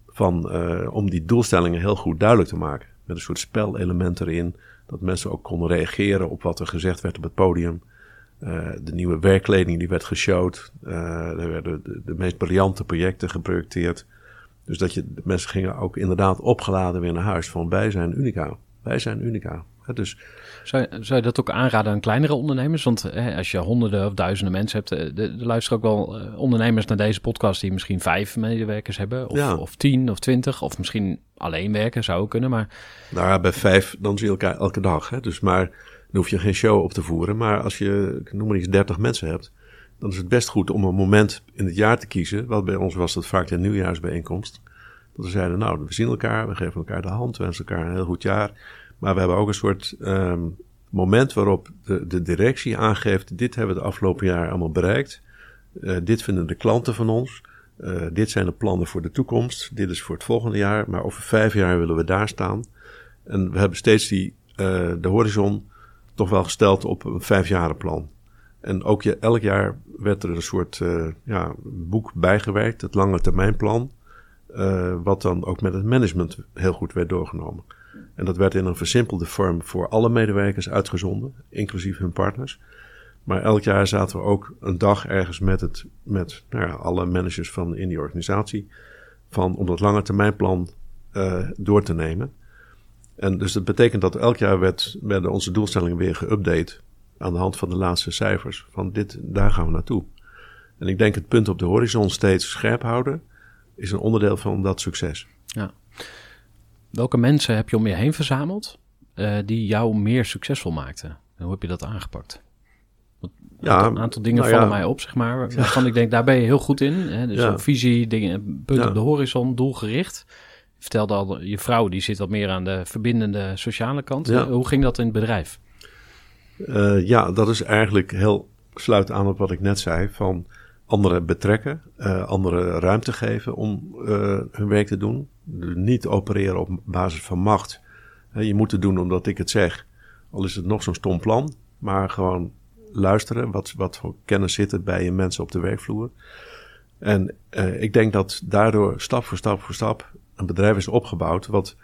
Van, uh, om die doelstellingen heel goed duidelijk te maken. Met een soort spelelement erin. Dat mensen ook konden reageren op wat er gezegd werd op het podium. Uh, de nieuwe werkkleding die werd geshowd. Uh, er werden de, de, meest briljante projecten geprojecteerd. Dus dat je, mensen gingen ook inderdaad opgeladen weer naar huis. Van wij zijn Unica. Wij zijn Unica. Dus zou, zou je dat ook aanraden aan kleinere ondernemers? Want hè, als je honderden of duizenden mensen hebt, er eh, luisteren ook wel ondernemers naar deze podcast die misschien vijf medewerkers hebben, of, ja. of tien of twintig, of misschien alleen werken, zou ook kunnen. Maar... Nou ja, bij vijf, dan zie je elkaar elke dag. Hè? Dus maar dan hoef je geen show op te voeren. Maar als je, ik noem maar iets, dertig mensen hebt, dan is het best goed om een moment in het jaar te kiezen. Want bij ons was dat vaak de nieuwjaarsbijeenkomst. Dat we zeiden, nou, we zien elkaar, we geven elkaar de hand, we wensen elkaar een heel goed jaar. Maar we hebben ook een soort um, moment waarop de, de, directie aangeeft: dit hebben we de afgelopen jaar allemaal bereikt. Uh, dit vinden de klanten van ons. Uh, dit zijn de plannen voor de toekomst. Dit is voor het volgende jaar. Maar over vijf jaar willen we daar staan. En we hebben steeds die, uh, de horizon toch wel gesteld op een vijfjarenplan. En ook je, elk jaar werd er een soort ja, boek bijgewerkt, het lange termijnplan. wat dan ook met het management heel goed werd doorgenomen. En dat werd in een versimpelde vorm voor alle medewerkers uitgezonden, inclusief hun partners. Maar elk jaar zaten we ook een dag ergens met, het, met nou ja, alle managers van in die organisatie. Van, om dat lange termijnplan uh, door te nemen. En dus dat betekent dat elk jaar werd, werden onze doelstellingen weer geüpdate. Aan de hand van de laatste cijfers. Van dit, daar gaan we naartoe. En ik denk het punt op de horizon steeds scherp houden. Is een onderdeel van dat succes. Ja. Welke mensen heb je om je heen verzameld uh, die jou meer succesvol maakten? En hoe heb je dat aangepakt? Een ja, aantal, aantal dingen nou vallen mij op, zeg maar. Waarvan ik denk, daar ben je heel goed in. Hè? Dus ja. visie, dingen, punt op de horizon, doelgericht. Vertelde al, je vrouw die zit wat meer aan de verbindende sociale kant. Hoe ging dat in het bedrijf? Uh, ja, dat is eigenlijk heel sluit aan op wat ik net zei. Van anderen betrekken, uh, anderen ruimte geven om uh, hun werk te doen. Niet opereren op basis van macht. je moet het doen omdat ik het zeg. Al is het nog zo'n stom plan. Maar gewoon luisteren. Wat, wat voor kennis zit er bij je mensen op de werkvloer. En ik denk dat daardoor stap voor stap voor stap een bedrijf is opgebouwd. wat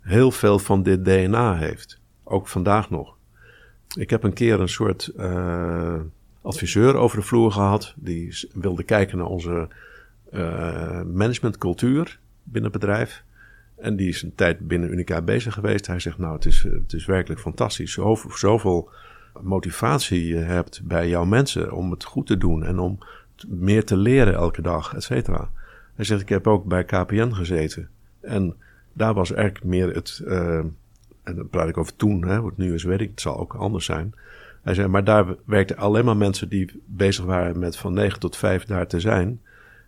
heel veel van dit DNA heeft. Ook vandaag nog. Ik heb een keer een soort adviseur over de vloer gehad. Die wilde kijken naar onze uh, managementcultuur binnen het bedrijf. En die is een tijd binnen Unica bezig geweest. Hij zegt, nou, het is, het is werkelijk fantastisch. Zo, zoveel motivatie je hebt bij jouw mensen om het goed te doen en om meer te leren elke dag, et cetera. Hij zegt, ik heb ook bij KPN gezeten. En daar was eigenlijk meer het, uh, en dan praat ik over toen, hè, het nu is, weet ik, het zal ook anders zijn. Hij zei, maar daar werkten alleen maar mensen die bezig waren met van 9 tot 5 daar te zijn.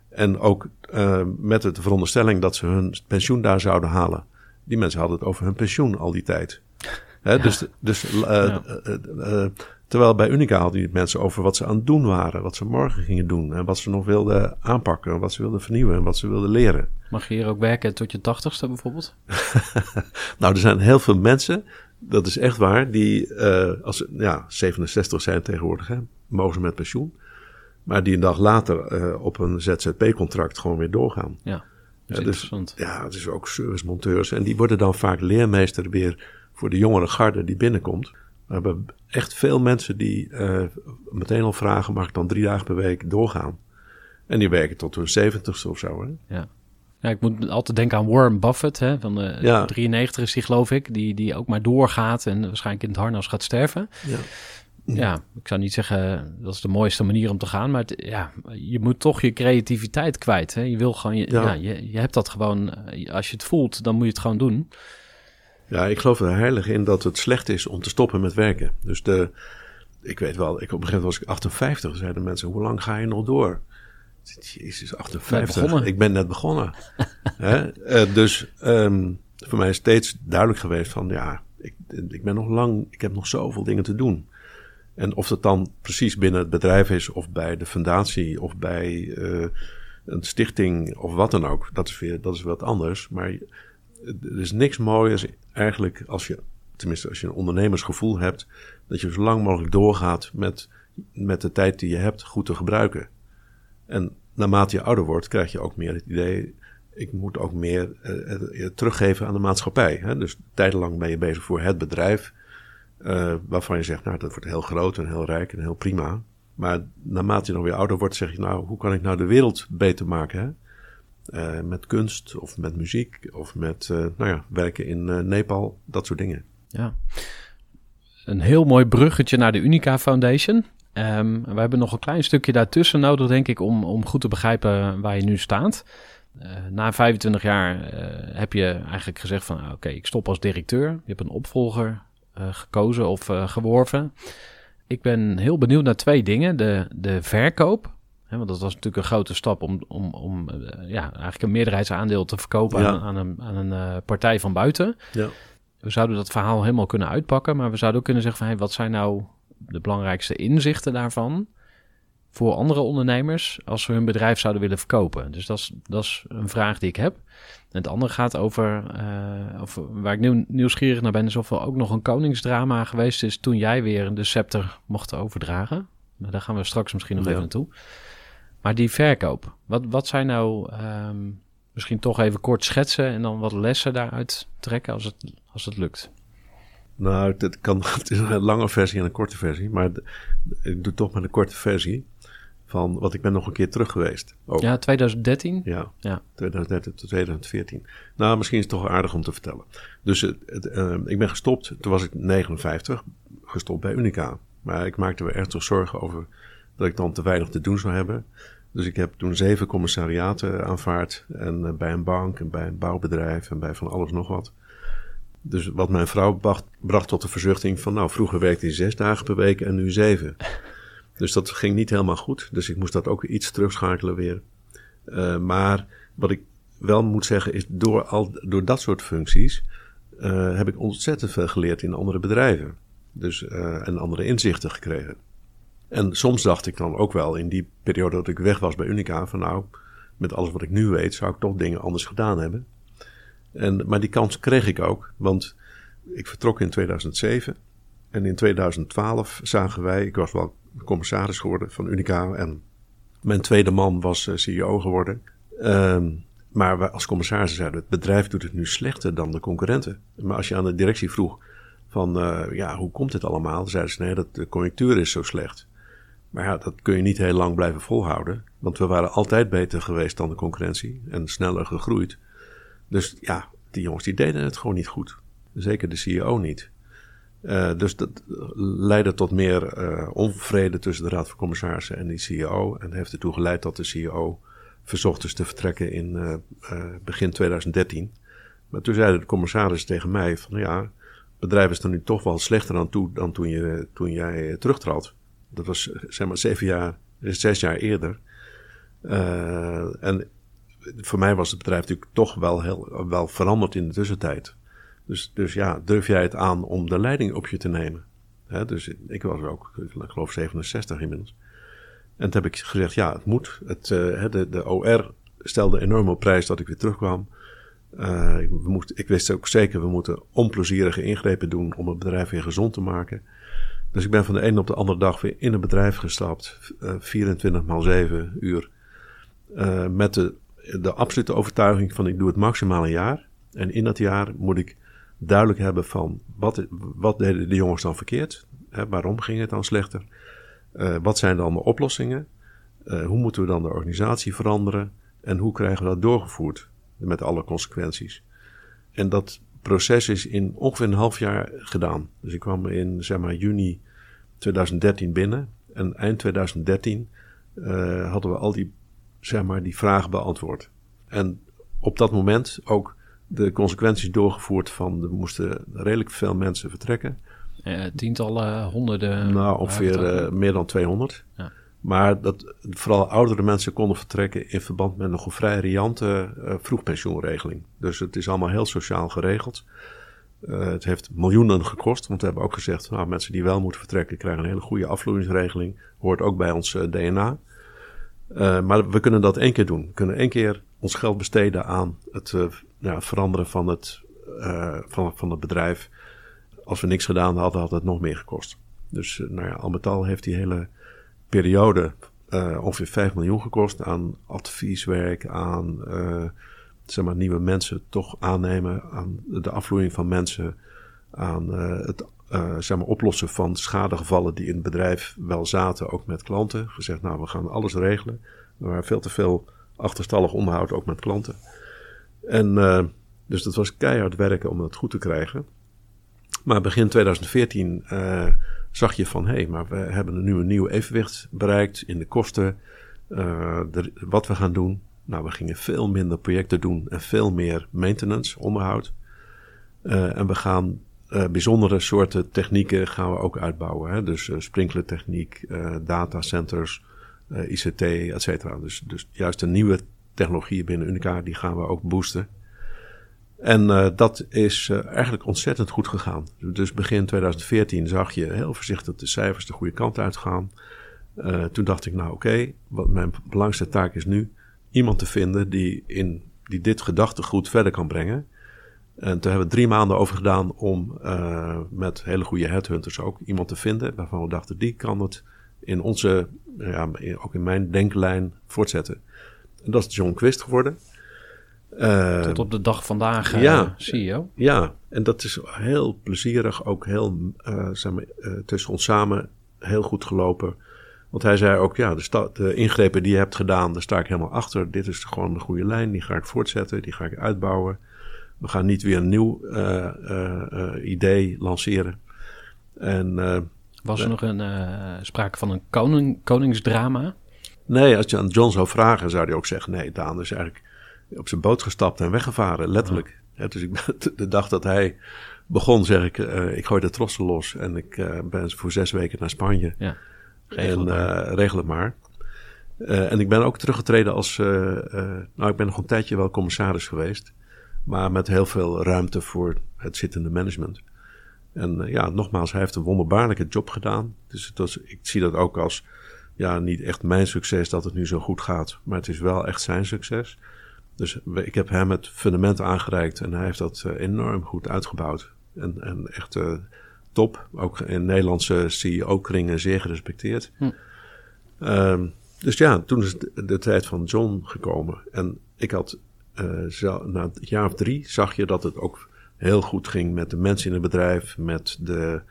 En ook uh, met de veronderstelling dat ze hun pensioen daar zouden halen. Die mensen hadden het over hun pensioen al die tijd. Hè, Dus, dus uh, ja. Uh, terwijl bij Unica hadden die mensen over wat ze aan het doen waren. Wat ze morgen gingen doen. En wat ze nog wilden aanpakken. Wat ze wilden vernieuwen. En wat ze wilden leren. Mag je hier ook werken tot je tachtigste bijvoorbeeld? nou, er zijn heel veel mensen Dat is echt waar. Die, eh, als, ja, 67 zijn tegenwoordig, hè, mogen ze met pensioen. Maar die een dag later eh, op een ZZP-contract gewoon weer doorgaan. Ja, dat is Ja, dus- interessant. Ja, het is ook servicemonteurs. En die worden dan vaak leermeester weer voor de jongere garde die binnenkomt. We hebben echt veel mensen die eh, meteen al vragen: mag ik dan drie dagen per week doorgaan? En die werken tot hun zeventigste of zo. Hè? Ja. Ja, ik moet altijd denken aan Warren Buffett, hè, van de Ja. 93 is die geloof ik, die, die ook maar doorgaat en waarschijnlijk in het harnas gaat sterven. Ja. Ja, ik zou niet zeggen dat is de mooiste manier om te gaan, maar het, ja, je moet toch je creativiteit kwijt. Hè? Je wil gewoon, je, ja. Ja. je, je hebt dat gewoon, eh, als je het voelt, dan moet je het gewoon doen. Ja, ik geloof er heilig in dat het slecht is om te stoppen met werken. Dus de, ik weet wel, ik, op een gegeven moment was ik 58, zeiden mensen, hoe lang ga je nog door? Jezus, 58. begonnen. Ik ben net begonnen. Hè? Eh, dus ehm, voor mij is steeds duidelijk geweest van, ja, ik, ik ben nog lang, ik heb nog zoveel dingen te doen. En of dat dan precies binnen het bedrijf is, of bij de fundatie, of bij eh, een stichting, of wat dan ook, dat is weer dat is wat anders. Maar er is niks mooiers eigenlijk als je, tenminste als je een ondernemersgevoel hebt, dat je zo lang mogelijk doorgaat met, met de tijd die je hebt goed te gebruiken. En naarmate je ouder wordt, krijg je ook meer het idee, ik moet ook meer eh, eh, teruggeven aan de maatschappij. Hè? Dus tijdenlang ben je bezig voor het bedrijf, eh, waarvan je zegt, nou dat wordt heel groot en heel rijk en heel prima. Maar naarmate je nog weer ouder wordt, zeg je, nou hoe kan ik nou de wereld beter maken? Hè? Eh, met kunst of met muziek of met eh, nou ja, werken in eh, Nepal, dat soort dingen. Ja. Een heel mooi bruggetje naar de Unica Foundation. Ehm, we hebben nog een klein stukje daartussen nodig, denk ik, om, om goed te begrijpen waar je nu staat. Na 25 jaar heb je eigenlijk gezegd van, ah, oké, ik stop als directeur. Je hebt een opvolger gekozen of geworven. Ik ben heel benieuwd naar twee dingen. De, de verkoop, want dat was natuurlijk een grote stap om, om, om eh, ja, eigenlijk een meerderheidsaandeel te verkopen Ja. aan, aan een, aan een eh, partij van buiten. Ja. We zouden dat verhaal helemaal kunnen uitpakken, maar we zouden ook kunnen zeggen van, hey, wat zijn nou de belangrijkste inzichten daarvan voor andere ondernemers als ze hun bedrijf zouden willen verkopen? Dus dat is, dat is een vraag die ik heb. En het andere gaat over, eh, of waar ik nieuw, nieuwsgierig naar ben, is of er ook nog een koningsdrama geweest is toen jij weer de scepter mocht overdragen. Maar daar gaan we straks misschien nog Ja. even naartoe. Maar die verkoop, wat, wat zijn nou, ehm, misschien toch even kort schetsen en dan wat lessen daaruit trekken als het, als het lukt? Nou, het, kan, het is een lange versie en een korte versie, maar ik doe toch maar de korte versie van, wat ik ben nog een keer terug geweest. Ook. Ja, 2013? Ja, Ja. 2013 tot 2014. Nou, misschien is het toch aardig om te vertellen. Dus het, het, eh, ik ben gestopt, toen was ik 59, gestopt bij Unica. Maar ik maakte me ernstig zorgen over dat ik dan te weinig te doen zou hebben. Dus ik heb toen zeven commissariaten aanvaard. En eh, bij een bank en bij een bouwbedrijf en bij van alles nog wat. Dus wat mijn vrouw bracht, bracht tot de verzuchting van... nou, vroeger werkte hij zes dagen per week en nu zeven. Dus dat ging niet helemaal goed. Dus ik moest dat ook iets terugschakelen weer. Eh, maar wat ik wel moet zeggen is, door, al, door dat soort functies eh, heb ik ontzettend veel geleerd in andere bedrijven. Dus, en andere inzichten gekregen. En soms dacht ik dan ook wel in die periode dat ik weg was bij Unica, van nou, met alles wat ik nu weet, zou ik toch dingen anders gedaan hebben. En, maar die kans kreeg ik ook, want ik vertrok in 2007 en in 2012 zagen wij, ik was wel commissaris geworden van Unica en mijn tweede man was eh, CEO geworden. Ehm, maar als commissaris zeiden, het bedrijf doet het nu slechter dan de concurrenten. Maar als je aan de directie vroeg van, eh, ja, hoe komt dit allemaal? Zeiden ze, nee, dat de conjunctuur is zo slecht. Maar ja, dat kun je niet heel lang blijven volhouden. Want we waren altijd beter geweest dan de concurrentie en sneller gegroeid. Dus ja, die jongens die deden het gewoon niet goed. Zeker de CEO niet. Uh, dus dat leidde tot meer uh, onvrede tussen de Raad van Commissarissen en die CEO. En heeft ertoe geleid dat de CEO verzocht is te vertrekken in uh, begin 2013. Maar toen zeiden de commissarissen tegen mij van ja, het bedrijf is er nu toch wel slechter aan toe dan toen, je, toen jij terugtrad. Dat was zeg maar zeven jaar, zes jaar eerder. Uh, en voor mij was het bedrijf natuurlijk toch wel, heel, wel veranderd in de tussentijd. Dus, dus ja, durf jij het aan om de leiding op je te nemen? Dus ik was ook, ik geloof 67 inmiddels. En toen heb ik gezegd, ja, het moet. Het, uh, de, de OR stelde enorm op prijs dat ik weer terugkwam. Uh, ik, we moest, ik wist ook zeker, we moeten onplezierige ingrepen doen om het bedrijf weer gezond te maken. Dus ik ben van de ene op de andere dag weer in het bedrijf gestapt, uh, 24 maal 7 uur. Uh, met de, de absolute overtuiging van ik doe het maximaal een jaar. En in dat jaar moet ik duidelijk hebben van wat, wat deden de jongens dan verkeerd? Hè, waarom ging het dan slechter? Uh, wat zijn dan de oplossingen? Hoe moeten we dan de organisatie veranderen? En hoe krijgen we dat doorgevoerd? Met alle consequenties. En dat proces is in ongeveer een half jaar gedaan. Dus ik kwam in zeg maar, juni 2013 binnen. En eind 2013 uh, hadden we al die, zeg maar, die vragen beantwoord. En op dat moment ook de consequenties doorgevoerd van er moesten redelijk veel mensen vertrekken. Uh, tientallen, honderden? Nou, ongeveer uh, meer dan 200. Ja. Maar dat vooral oudere mensen konden vertrekken in verband met een vrij riante uh, vroegpensioenregeling. Dus het is allemaal heel sociaal geregeld. het heeft miljoenen gekost, want we hebben ook gezegd, nou, mensen die wel moeten vertrekken krijgen een hele goede afvloeingsregeling. Hoort ook bij ons DNA. maar we kunnen dat één keer doen. We kunnen één keer ons geld besteden aan het veranderen van het, van, van het bedrijf als we niks gedaan hadden, had het nog meer gekost. Dus nou ja, al met al heeft die hele periode uh, ongeveer 5 miljoen gekost aan advieswerk, aan uh, zeg maar, nieuwe mensen toch aannemen, aan de afvloeiing van mensen, aan uh, het zeg maar, oplossen van schadegevallen die in het bedrijf wel zaten, ook met klanten. Gezegd, nou, we gaan alles regelen. Er waren veel te veel achterstallig onderhoud, ook met klanten. En dus dat was keihard werken om dat goed te krijgen. Maar begin 2014 uh, zag je van hé, hey, maar we hebben nu een nieuw evenwicht bereikt in de kosten. De, wat we gaan doen. Nou, we gingen veel minder projecten doen en veel meer maintenance, onderhoud. Uh, en we gaan bijzondere soorten technieken gaan we ook uitbouwen. Hè? Dus sprinklertechniek, datacenters, ICT, et cetera. Dus, dus juist de nieuwe technologieën binnen Unica, die gaan we ook boosten. En uh, dat is uh, eigenlijk ontzettend goed gegaan. Dus begin 2014 zag je heel voorzichtig de cijfers de goede kant uitgaan. Uh, toen dacht ik, nou oké, wat mijn belangrijkste taak is nu iemand te vinden die, in, die dit gedachtegoed verder kan brengen. En toen hebben we drie maanden over gedaan om met hele goede headhunters ook iemand te vinden waarvan we dachten, die kan het in onze, ja, ook in mijn denklijn voortzetten. En dat is John Quist geworden. Uh, Tot op de dag vandaag uh, ja, CEO. Ja, en dat is heel plezierig, ook heel uh, zeg maar, tussen ons samen heel goed gelopen. Want hij zei ook, ja, de, de, ingrepen die je hebt gedaan, daar sta ik helemaal achter. Dit is gewoon de goede lijn, die ga ik voortzetten, die ga ik uitbouwen. We gaan niet weer een nieuw idee lanceren. En, Was er nog een sprake van een koning, koningsdrama? Nee, als je aan John zou vragen, zou hij ook zeggen: nee, Daan is eigenlijk op zijn boot gestapt en weggevaren, letterlijk. Ja. dus ik de dag dat hij begon, zeg ik, uh, ik gooi de trossen los en ik uh, ben voor zes weken naar Spanje. Ja, regel en uh, regel het maar. en ik ben ook teruggetreden als, nou ik ben nog een tijdje wel commissaris geweest, maar met heel veel ruimte voor het zittende management. En ja, nogmaals, hij heeft een wonderbaarlijke job gedaan. Dus het was, ik zie dat ook als, ja, niet echt mijn succes dat het nu zo goed gaat, maar het is wel echt zijn succes. Dus ik heb hem het fundament aangereikt en hij heeft dat uh, enorm goed uitgebouwd. En, en echt uh, top. Ook in Nederlandse CEO-kringen zeer gerespecteerd. Hm. Um, dus ja, toen is de, de, tijd van John gekomen. En ik had, uh, zo, na een jaar of drie zag je dat het ook heel goed ging met de mensen in het bedrijf, met de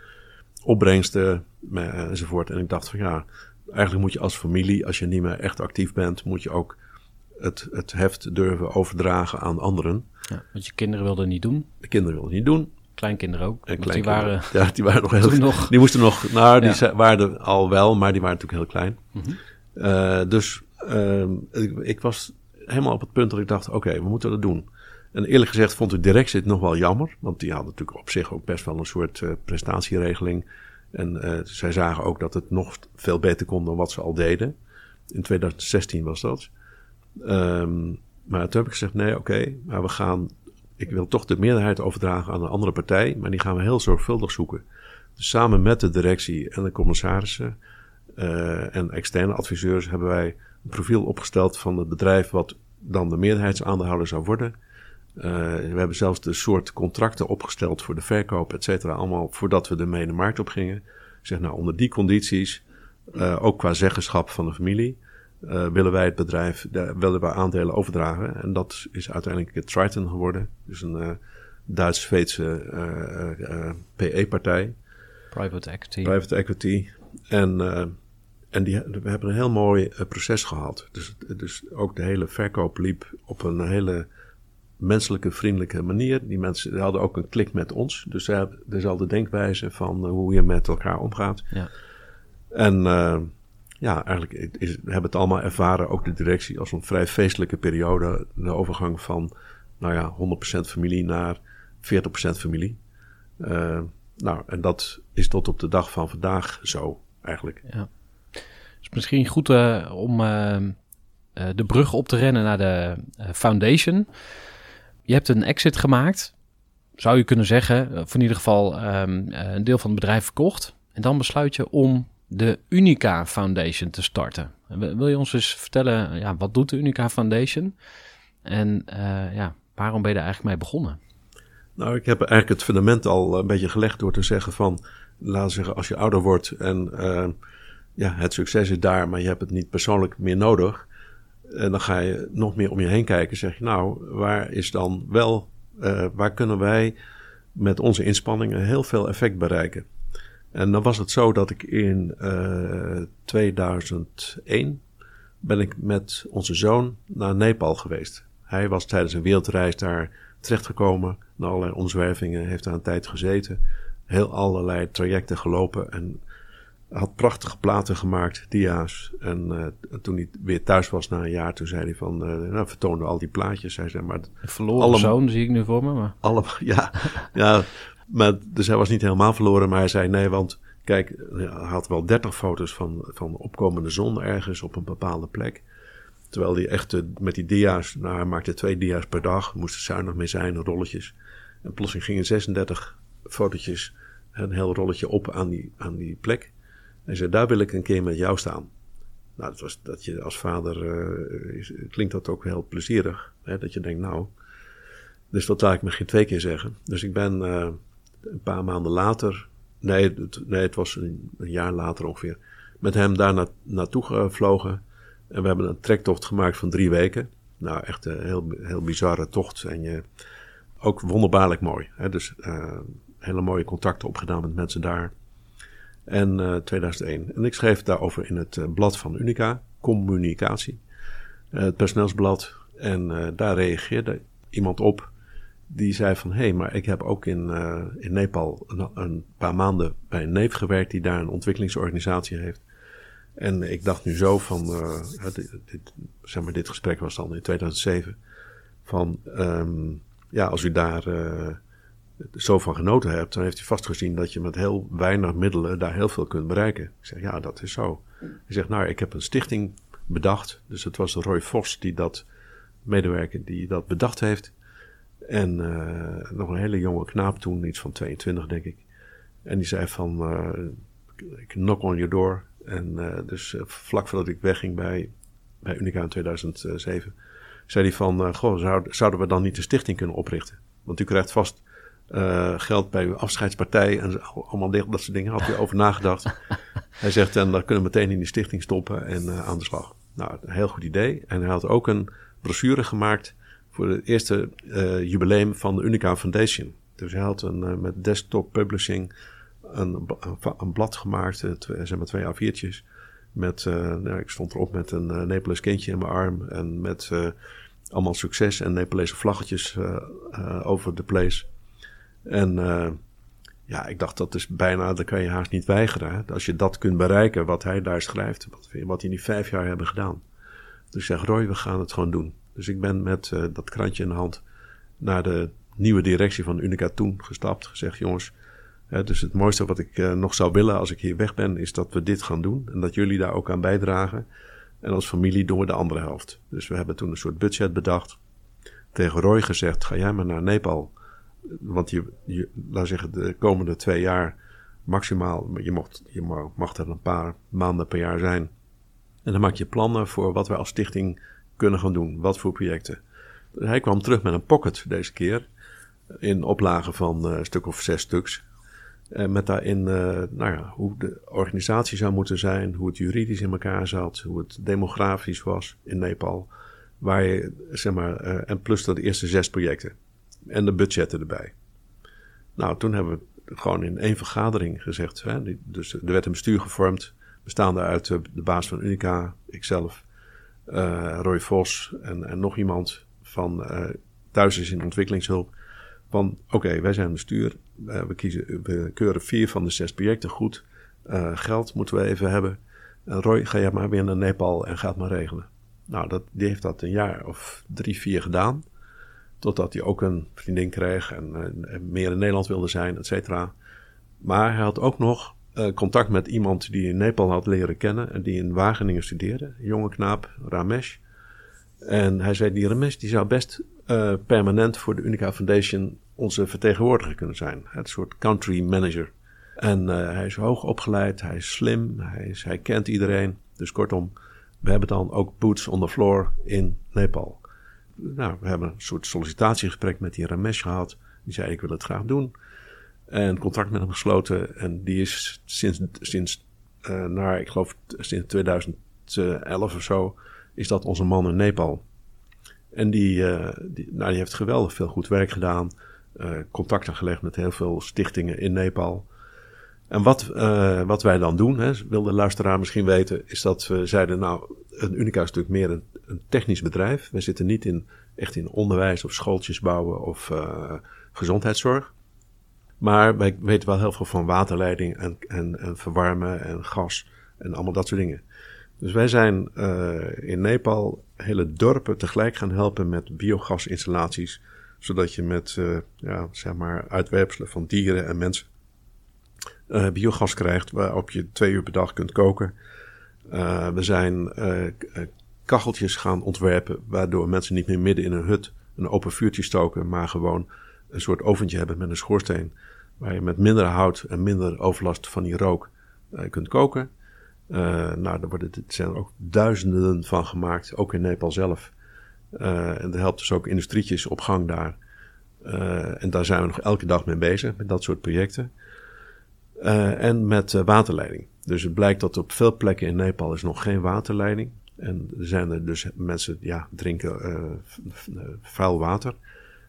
opbrengsten enzovoort. En ik dacht van ja, eigenlijk moet je als familie, als je niet meer echt actief bent, moet je ook het, het heft durven overdragen aan anderen. Ja, want je kinderen wilden niet doen. De kinderen wilden niet doen. Kleinkinderen ook. En die waren, ja, die waren nog heel nog. Die moesten nog, nou, die ja. waren er al wel, maar die waren natuurlijk heel klein. Mm -hmm. uh, dus uh, ik, ik, was helemaal op het punt dat ik dacht: oké, okay, we moeten dat doen. En eerlijk gezegd vond de directie het nog wel jammer, want die hadden natuurlijk op zich ook best wel een soort uh, prestatieregeling. En uh, zij zagen ook dat het nog veel beter kon dan wat ze al deden. In 2016 was dat. Um, maar toen heb ik gezegd: nee, oké, maar we gaan. Ik wil toch de meerderheid overdragen aan een andere partij, maar die gaan we heel zorgvuldig zoeken. Dus samen met de directie en de commissarissen uh, en externe adviseurs hebben wij een profiel opgesteld van het bedrijf wat dan de meerderheidsaandeelhouder zou worden. we hebben zelfs de soort contracten opgesteld voor de verkoop, et cetera. Allemaal voordat we de markt op gingen. Ik zeg nou, onder die condities, ook qua zeggenschap van de familie, willen wij het bedrijf, daar willen we aandelen overdragen. En dat is uiteindelijk Triton geworden. Dus een Duits-Zweedse PE-partij. Private equity. Private equity. En, uh, en die, we hebben een heel mooi uh, proces gehad. Dus, dus ook de hele verkoop liep op een hele menselijke, vriendelijke manier. Die mensen hadden ook een klik met ons. Dus ze hebben dus al de denkwijze van uh, hoe je met elkaar omgaat. Ja. En ja, eigenlijk is, hebben het allemaal ervaren, ook de directie, als een vrij feestelijke periode. De overgang van, nou ja, 100% familie naar 40% familie. Nou, en dat is tot op de dag van vandaag zo eigenlijk. Ja. Is misschien goed uh, om uh, de brug op te rennen naar de foundation. Je hebt een exit gemaakt, zou je kunnen zeggen, of in ieder geval um, een deel van het bedrijf verkocht. En dan besluit je om de Unica Foundation te starten. Wil je ons eens vertellen, ja, wat doet de Unica Foundation? En uh, ja, waarom ben je er eigenlijk mee begonnen? Nou, ik heb eigenlijk het fundament al een beetje gelegd door te zeggen van, laten we zeggen, als je ouder wordt en uh, ja, het succes is daar, maar je hebt het niet persoonlijk meer nodig. En dan ga je nog meer om je heen kijken. Zeg je, nou, waar is dan wel, waar kunnen wij met onze inspanningen heel veel effect bereiken? En dan was het zo dat ik in uh, eh, 2001 ben ik met onze zoon naar Nepal geweest. Hij was tijdens een wereldreis daar terechtgekomen. Na allerlei omzwervingen, heeft daar een tijd gezeten. Heel allerlei trajecten gelopen en had prachtige platen gemaakt, dia's. En, uh, toen hij weer thuis was na een jaar, toen zei hij van, uh, nou, vertoonde al die plaatjes. Hij zei, maar... Verloren alle, zoon zie ik nu voor me, maar... Alle, ja, ja, maar, dus hij was niet helemaal verloren, maar hij zei, nee, want kijk, hij had wel dertig foto's van, van opkomende zon ergens op een bepaalde plek. Terwijl die echt met die dia's, nou hij maakte twee dia's per dag, moesten zuinig mee zijn, rolletjes. En plotseling gingen 36 fotootjes, een heel rolletje op aan die, aan die plek. En zei, daar wil ik een keer met jou staan. Nou, dat, was, dat je als vader, uh, klinkt dat ook heel plezierig. Hè, dat je denkt, nou, dus dat laat ik me geen twee keer zeggen. Dus ik ben uh, een paar maanden later, nee, het, nee, het was een, jaar later ongeveer, met hem daar na, naartoe gevlogen. En we hebben een trektocht gemaakt van drie weken. Nou, echt een heel, heel bizarre tocht. En ook wonderbaarlijk mooi. Hè? Dus uh, hele mooie contacten opgedaan met mensen daar. En uh, 2001. En ik schreef daarover in het uh, blad van Unica, Communicatie. Het personeelsblad. En daar reageerde iemand op. Die zei van, hé, hey, maar ik heb ook in, in Nepal een, een, paar maanden bij een neef gewerkt... die daar een ontwikkelingsorganisatie heeft. En ik dacht nu zo van, uh, dit, zeg maar, dit gesprek was dan in 2007, van um, ja, als u daar uh, zo van genoten hebt, dan heeft u vast gezien dat je met heel weinig middelen daar heel veel kunt bereiken. Ik zeg, ja, dat is zo. Hij zegt, nou, ik heb een stichting bedacht. Dus het was Roy Vos die dat, medewerker, die dat bedacht heeft. En uh, nog een hele jonge knaap toen, iets van 22 denk ik. En die zei van, uh, knock on your door. En uh, dus vlak voordat ik wegging bij, bij Unica in 2007, zei hij van, goh, zou, zouden we dan niet een stichting kunnen oprichten? Want u krijgt vast geld bij uw afscheidspartij en allemaal dat soort dingen. Had u over nagedacht. hij zegt, en dan kunnen we meteen in die stichting stoppen en aan de slag. Nou, een heel goed idee. En hij had ook een brochure gemaakt voor het eerste jubileum van de Unica Foundation. Dus hij had een, met desktop publishing een, een, blad gemaakt, eh, twee, zeg maar twee A4'tjes. Met, nou, ik stond erop met een Nepalese kindje in mijn arm. En met allemaal succes en Nepalese vlaggetjes over de place. En ja, ik dacht dat is bijna, dat kan je haast niet weigeren. Als je dat kunt bereiken, wat hij daar schrijft. Wat, wat die nu vijf jaar hebben gedaan. Dus ik zeg, Roy, we gaan het gewoon doen. Dus ik ben met dat krantje in de hand naar de nieuwe directie van Unica toen gestapt. Gezegd, jongens, dus het mooiste wat ik uh, nog zou willen als ik hier weg ben, is dat we dit gaan doen. En dat jullie daar ook aan bijdragen. En als familie doen we de andere helft. Dus we hebben toen een soort budget bedacht. Tegen Roy gezegd: ga jij maar naar Nepal. Want je, je laat zeggen, de komende twee jaar maximaal, je, mocht, je mag, mag er een paar maanden per jaar zijn. En dan maak je plannen voor wat wij als stichting kunnen gaan doen. Wat voor projecten. Hij kwam terug met een pocket deze keer. In oplagen van een stuk of zes stuks. En met daarin nou ja, hoe de organisatie zou moeten zijn, hoe het juridisch in elkaar zat, hoe het demografisch was in Nepal. Waar je, zeg maar, en plus de eerste zes projecten. En de budgetten erbij. Nou, toen hebben we gewoon in één vergadering gezegd. Hè, dus er werd een bestuur gevormd, bestaande uit de baas van Unica, ikzelf, Roy Vos en, en, nog iemand van uh, Thuis is in ontwikkelingshulp. Van oké, wij zijn bestuur, uh, we, kiezen, we keuren vier van de zes projecten goed. geld moeten we even hebben. En Roy, ga jij maar weer naar Nepal en ga het maar regelen. Nou, dat, die heeft dat een jaar of drie, vier gedaan. Totdat hij ook een vriendin kreeg en, en meer in Nederland wilde zijn, et cetera. Maar hij had ook nog uh, contact met iemand die in Nepal had leren kennen en die in Wageningen studeerde. Jonge knaap, Ramesh. En hij zei, die Ramesh die zou best uh, permanent voor de Unica Foundation onze vertegenwoordiger kunnen zijn. Het soort country manager. En uh, hij is hoog opgeleid, hij is slim, hij, hij kent iedereen. Dus kortom, we hebben dan ook boots on the floor in Nepal nou, we hebben een soort sollicitatiegesprek met die Ramesh gehad. Die zei: Ik wil het graag doen. En contract met hem gesloten. En die is sinds, sinds uh, naar, ik geloof, sinds 2011 of zo, is dat onze man in Nepal. En die, uh, die, nou, die heeft geweldig veel goed werk gedaan. Uh, contacten gelegd met heel veel stichtingen in Nepal. En wat, uh, wat wij dan doen, hè, wil de luisteraar misschien weten, is dat we zeiden, nou, een Unica is natuurlijk meer een, een technisch bedrijf. We zitten niet in, echt in onderwijs of schooltjes bouwen of gezondheidszorg. Maar wij weten wel heel veel van waterleiding en, en, en verwarmen en gas en allemaal dat soort dingen. Dus wij zijn uh, in Nepal hele dorpen tegelijk gaan helpen met biogasinstallaties. Zodat je met uh, ja, zeg maar uitwerpselen van dieren en mensen uh, biogas krijgt waarop je twee uur per dag kunt koken. We zijn kacheltjes gaan ontwerpen waardoor mensen niet meer midden in een hut een open vuurtje stoken, maar gewoon een soort oventje hebben met een schoorsteen waar je met minder hout en minder overlast van die rook kunt koken. nou, daar worden, er zijn er ook duizenden van gemaakt, ook in Nepal zelf. en er helpt dus ook industrietjes op gang daar. en daar zijn we nog elke dag mee bezig, met dat soort projecten. Uh, en met uh, waterleiding. Dus het blijkt dat op veel plekken in Nepal is nog geen waterleiding. En er zijn er dus mensen ja, drinken uh, vuil water.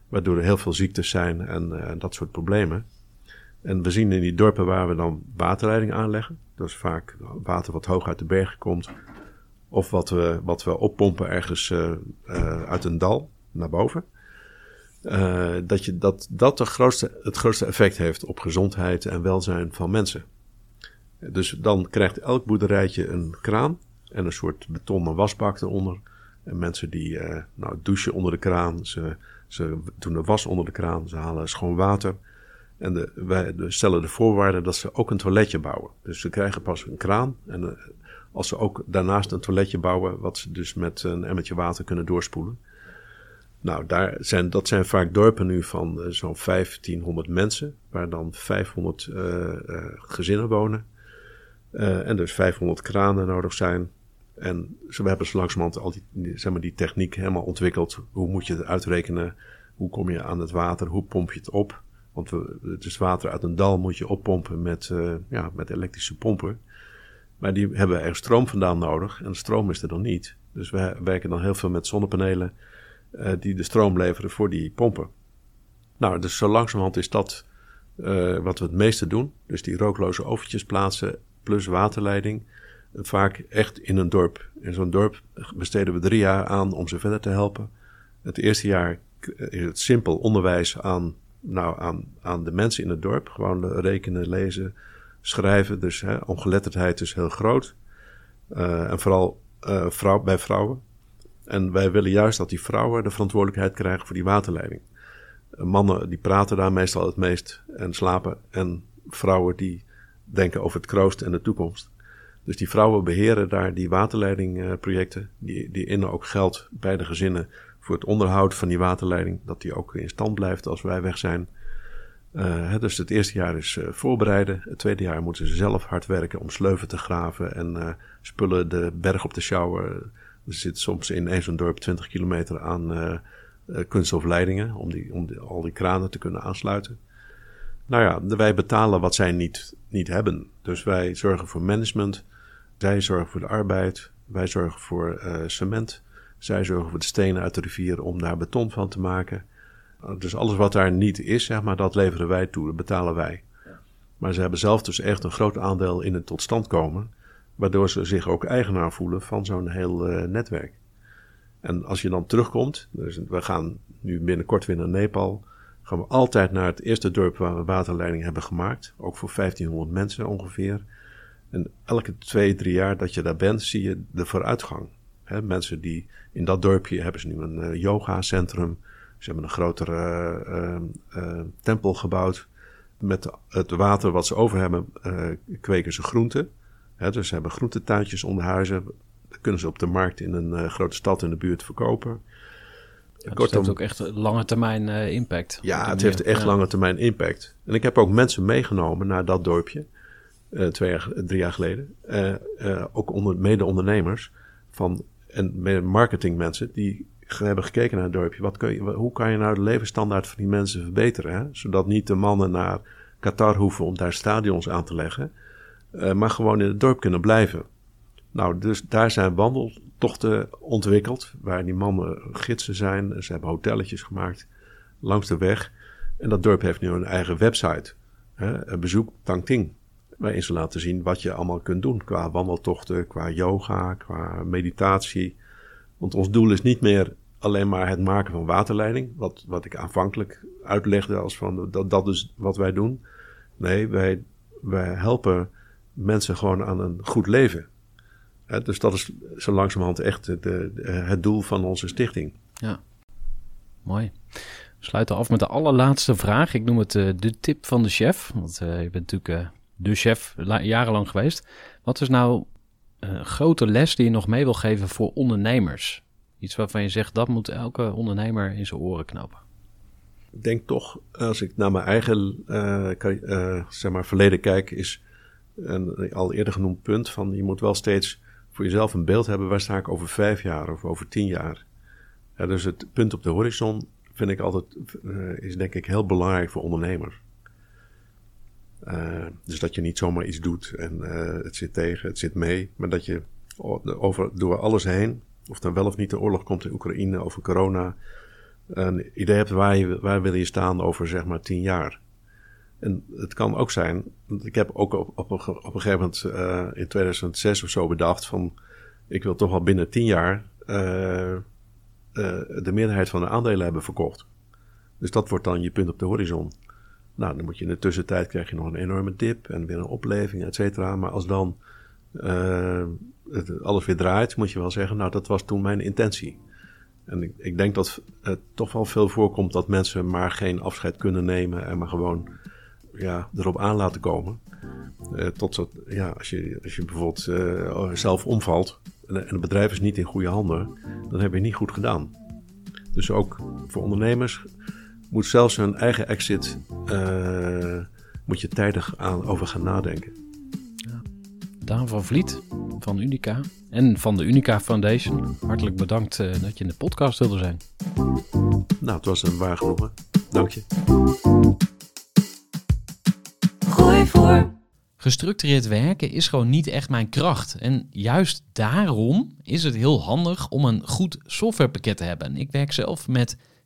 Waardoor er heel veel ziektes zijn en dat soort problemen. En we zien in die dorpen waar we dan waterleiding aanleggen. Dat is vaak water wat hoog uit de bergen komt. Of wat we, wat we oppompen ergens uit een dal naar boven. Uh, dat, je, dat dat de grootste, het grootste effect heeft op gezondheid en welzijn van mensen. Dus dan krijgt elk boerderijtje een kraan en een soort betonnen wasbak eronder. En mensen die nou, douchen onder de kraan, ze, ze doen de was onder de kraan, ze halen schoon water. En de, wij stellen de voorwaarden dat ze ook een toiletje bouwen. Dus ze krijgen pas een kraan. En uh, als ze ook daarnaast een toiletje bouwen, wat ze dus met een emmertje water kunnen doorspoelen. Nou, daar zijn, dat zijn vaak dorpen nu van uh, zo'n 1500 mensen, waar dan 500 uh, uh, gezinnen wonen. En dus 500 kranen nodig zijn. En we hebben zo langzamerhand al die, zeg maar, die techniek helemaal ontwikkeld. Hoe moet je het uitrekenen? Hoe kom je aan het water? Hoe pomp je het op? Want we, dus water uit een dal moet je oppompen met, uh, ja, met elektrische pompen. Maar die hebben er stroom vandaan nodig. En stroom is er dan niet. Dus we werken dan heel veel met zonnepanelen uh, die de stroom leveren voor die pompen. Nou, dus zo langzamerhand is dat uh, wat we het meeste doen. Dus die rookloze oventjes plaatsen plus waterleiding. Vaak echt in een dorp. In zo'n dorp besteden we drie jaar aan om ze verder te helpen. Het eerste jaar is het simpel onderwijs aan, nou, aan, aan de mensen in het dorp. Gewoon rekenen, lezen, schrijven. Dus hè, ongeletterdheid is heel groot. Uh, en vooral vrouw, bij vrouwen. En wij willen juist dat die vrouwen de verantwoordelijkheid krijgen voor die waterleiding. Mannen die praten daar meestal het meest en slapen. En vrouwen die denken over het kroost en de toekomst. Dus die vrouwen beheren daar die waterleidingprojecten. Die, die innen ook geld bij de gezinnen voor het onderhoud van die waterleiding. Dat die ook in stand blijft als wij weg zijn. Uh, dus het eerste jaar is uh, voorbereiden. Het tweede jaar moeten ze zelf hard werken om sleuven te graven en uh, spullen de berg op te sjouwen. Er zit soms in één zo'n dorp 20 kilometer aan eh, kunststofleidingen om, die, om al die kranen te kunnen aansluiten. Nou ja, wij betalen wat zij niet, niet hebben. Dus wij zorgen voor management, zij zorgen voor de arbeid, wij zorgen voor cement, zij zorgen voor de stenen uit de rivier om daar beton van te maken. Uh, dus alles wat daar niet is, zeg maar, dat leveren wij toe, dat betalen wij. Maar ze hebben zelf dus echt een groot aandeel in het tot stand komen, waardoor ze zich ook eigenaar voelen van zo'n heel uh, netwerk. En als je dan terugkomt, dus we gaan nu binnenkort weer naar Nepal, gaan we altijd naar het eerste dorp waar we waterleiding hebben gemaakt. Ook voor 1500 mensen ongeveer. En elke twee, drie jaar dat je daar bent, zie je de vooruitgang. He, mensen die in dat dorpje hebben ze nu een uh, yoga-centrum. Ze hebben een grotere uh, uh, tempel gebouwd. Met het water wat ze over hebben, kweken ze groenten. He, dus ze hebben groentetuintjes onder huizen. Dat kunnen ze op de markt in een grote stad in de buurt verkopen. Ja, dus het heeft ook echt lange termijn uh, impact. Ja, het heeft echt ja. lange termijn impact. En ik heb ook mensen meegenomen naar dat dorpje, uh, twee jaar, drie jaar geleden. Uh, ook onder, mede-ondernemers van, en marketingmensen die hebben gekeken naar het dorpje. Wat kun je, hoe kan je nou de levensstandaard van die mensen verbeteren? Hè? Zodat niet de mannen naar Qatar hoeven om daar stadions aan te leggen, maar gewoon in het dorp kunnen blijven. Nou, dus daar zijn wandeltochten ontwikkeld, waar die mannen gidsen zijn. Ze hebben hotelletjes gemaakt langs de weg. En dat dorp heeft nu een eigen website, hè, bezoek Tangting, waarin ze laten zien wat je allemaal kunt doen qua wandeltochten, qua yoga, qua meditatie. Want ons doel is niet meer alleen maar het maken van waterleiding, wat, wat ik aanvankelijk uitlegde als van dat, dat is wat wij doen. Nee, wij, wij helpen mensen gewoon aan een goed leven. Dus dat is zo langzamerhand echt de, het doel van onze stichting. Ja, mooi. We sluiten af met de allerlaatste vraag. Ik noem het uh, de tip van de chef. Want uh, je bent natuurlijk uh, de chef jarenlang geweest. Wat is nou een grote les die je nog mee wil geven voor ondernemers? Iets waarvan je zegt dat moet elke ondernemer in zijn oren knopen. Ik denk toch, als ik naar mijn eigen zeg maar verleden kijk, is een al eerder genoemd punt van je moet wel steeds voor jezelf een beeld hebben, waar sta ik over vijf jaar of over tien jaar. Ja, dus het punt op de horizon vind ik altijd, is denk ik heel belangrijk voor ondernemers. Uh, dus dat je niet zomaar iets doet en uh, het zit tegen, het zit mee, maar dat je over, door alles heen, of dan wel of niet de oorlog komt in Oekraïne, over corona, een idee hebt waar, je, waar wil je staan over zeg maar tien jaar. En het kan ook zijn, ik heb ook op, op, op een gegeven moment uh, in 2006 of zo bedacht van, ik wil toch wel binnen tien jaar de meerderheid van de aandelen hebben verkocht. Dus dat wordt dan je punt op de horizon. Nou, dan moet je in de tussentijd krijg je nog een enorme dip en weer een opleving, et cetera. Maar als dan het, alles weer draait, moet je wel zeggen, nou, dat was toen mijn intentie. En ik, ik denk dat het toch wel veel voorkomt dat mensen maar geen afscheid kunnen nemen en maar gewoon ja, erop aan laten komen. Uh, tot dat, ja, als je, als je bijvoorbeeld uh, zelf omvalt en, het bedrijf is niet in goede handen, dan heb je niet goed gedaan. Dus ook voor ondernemers moet zelfs hun eigen exit uh, moet je tijdig aan over gaan nadenken. Ja. Daan van Vliet van Unica en van de Unica Foundation. Hartelijk bedankt dat je in de podcast wilde zijn. Nou, het was een waar genoegen. Dank je. voor. Gestructureerd werken is gewoon niet echt mijn kracht. En juist daarom is het heel handig om een goed softwarepakket te hebben. Ik werk zelf met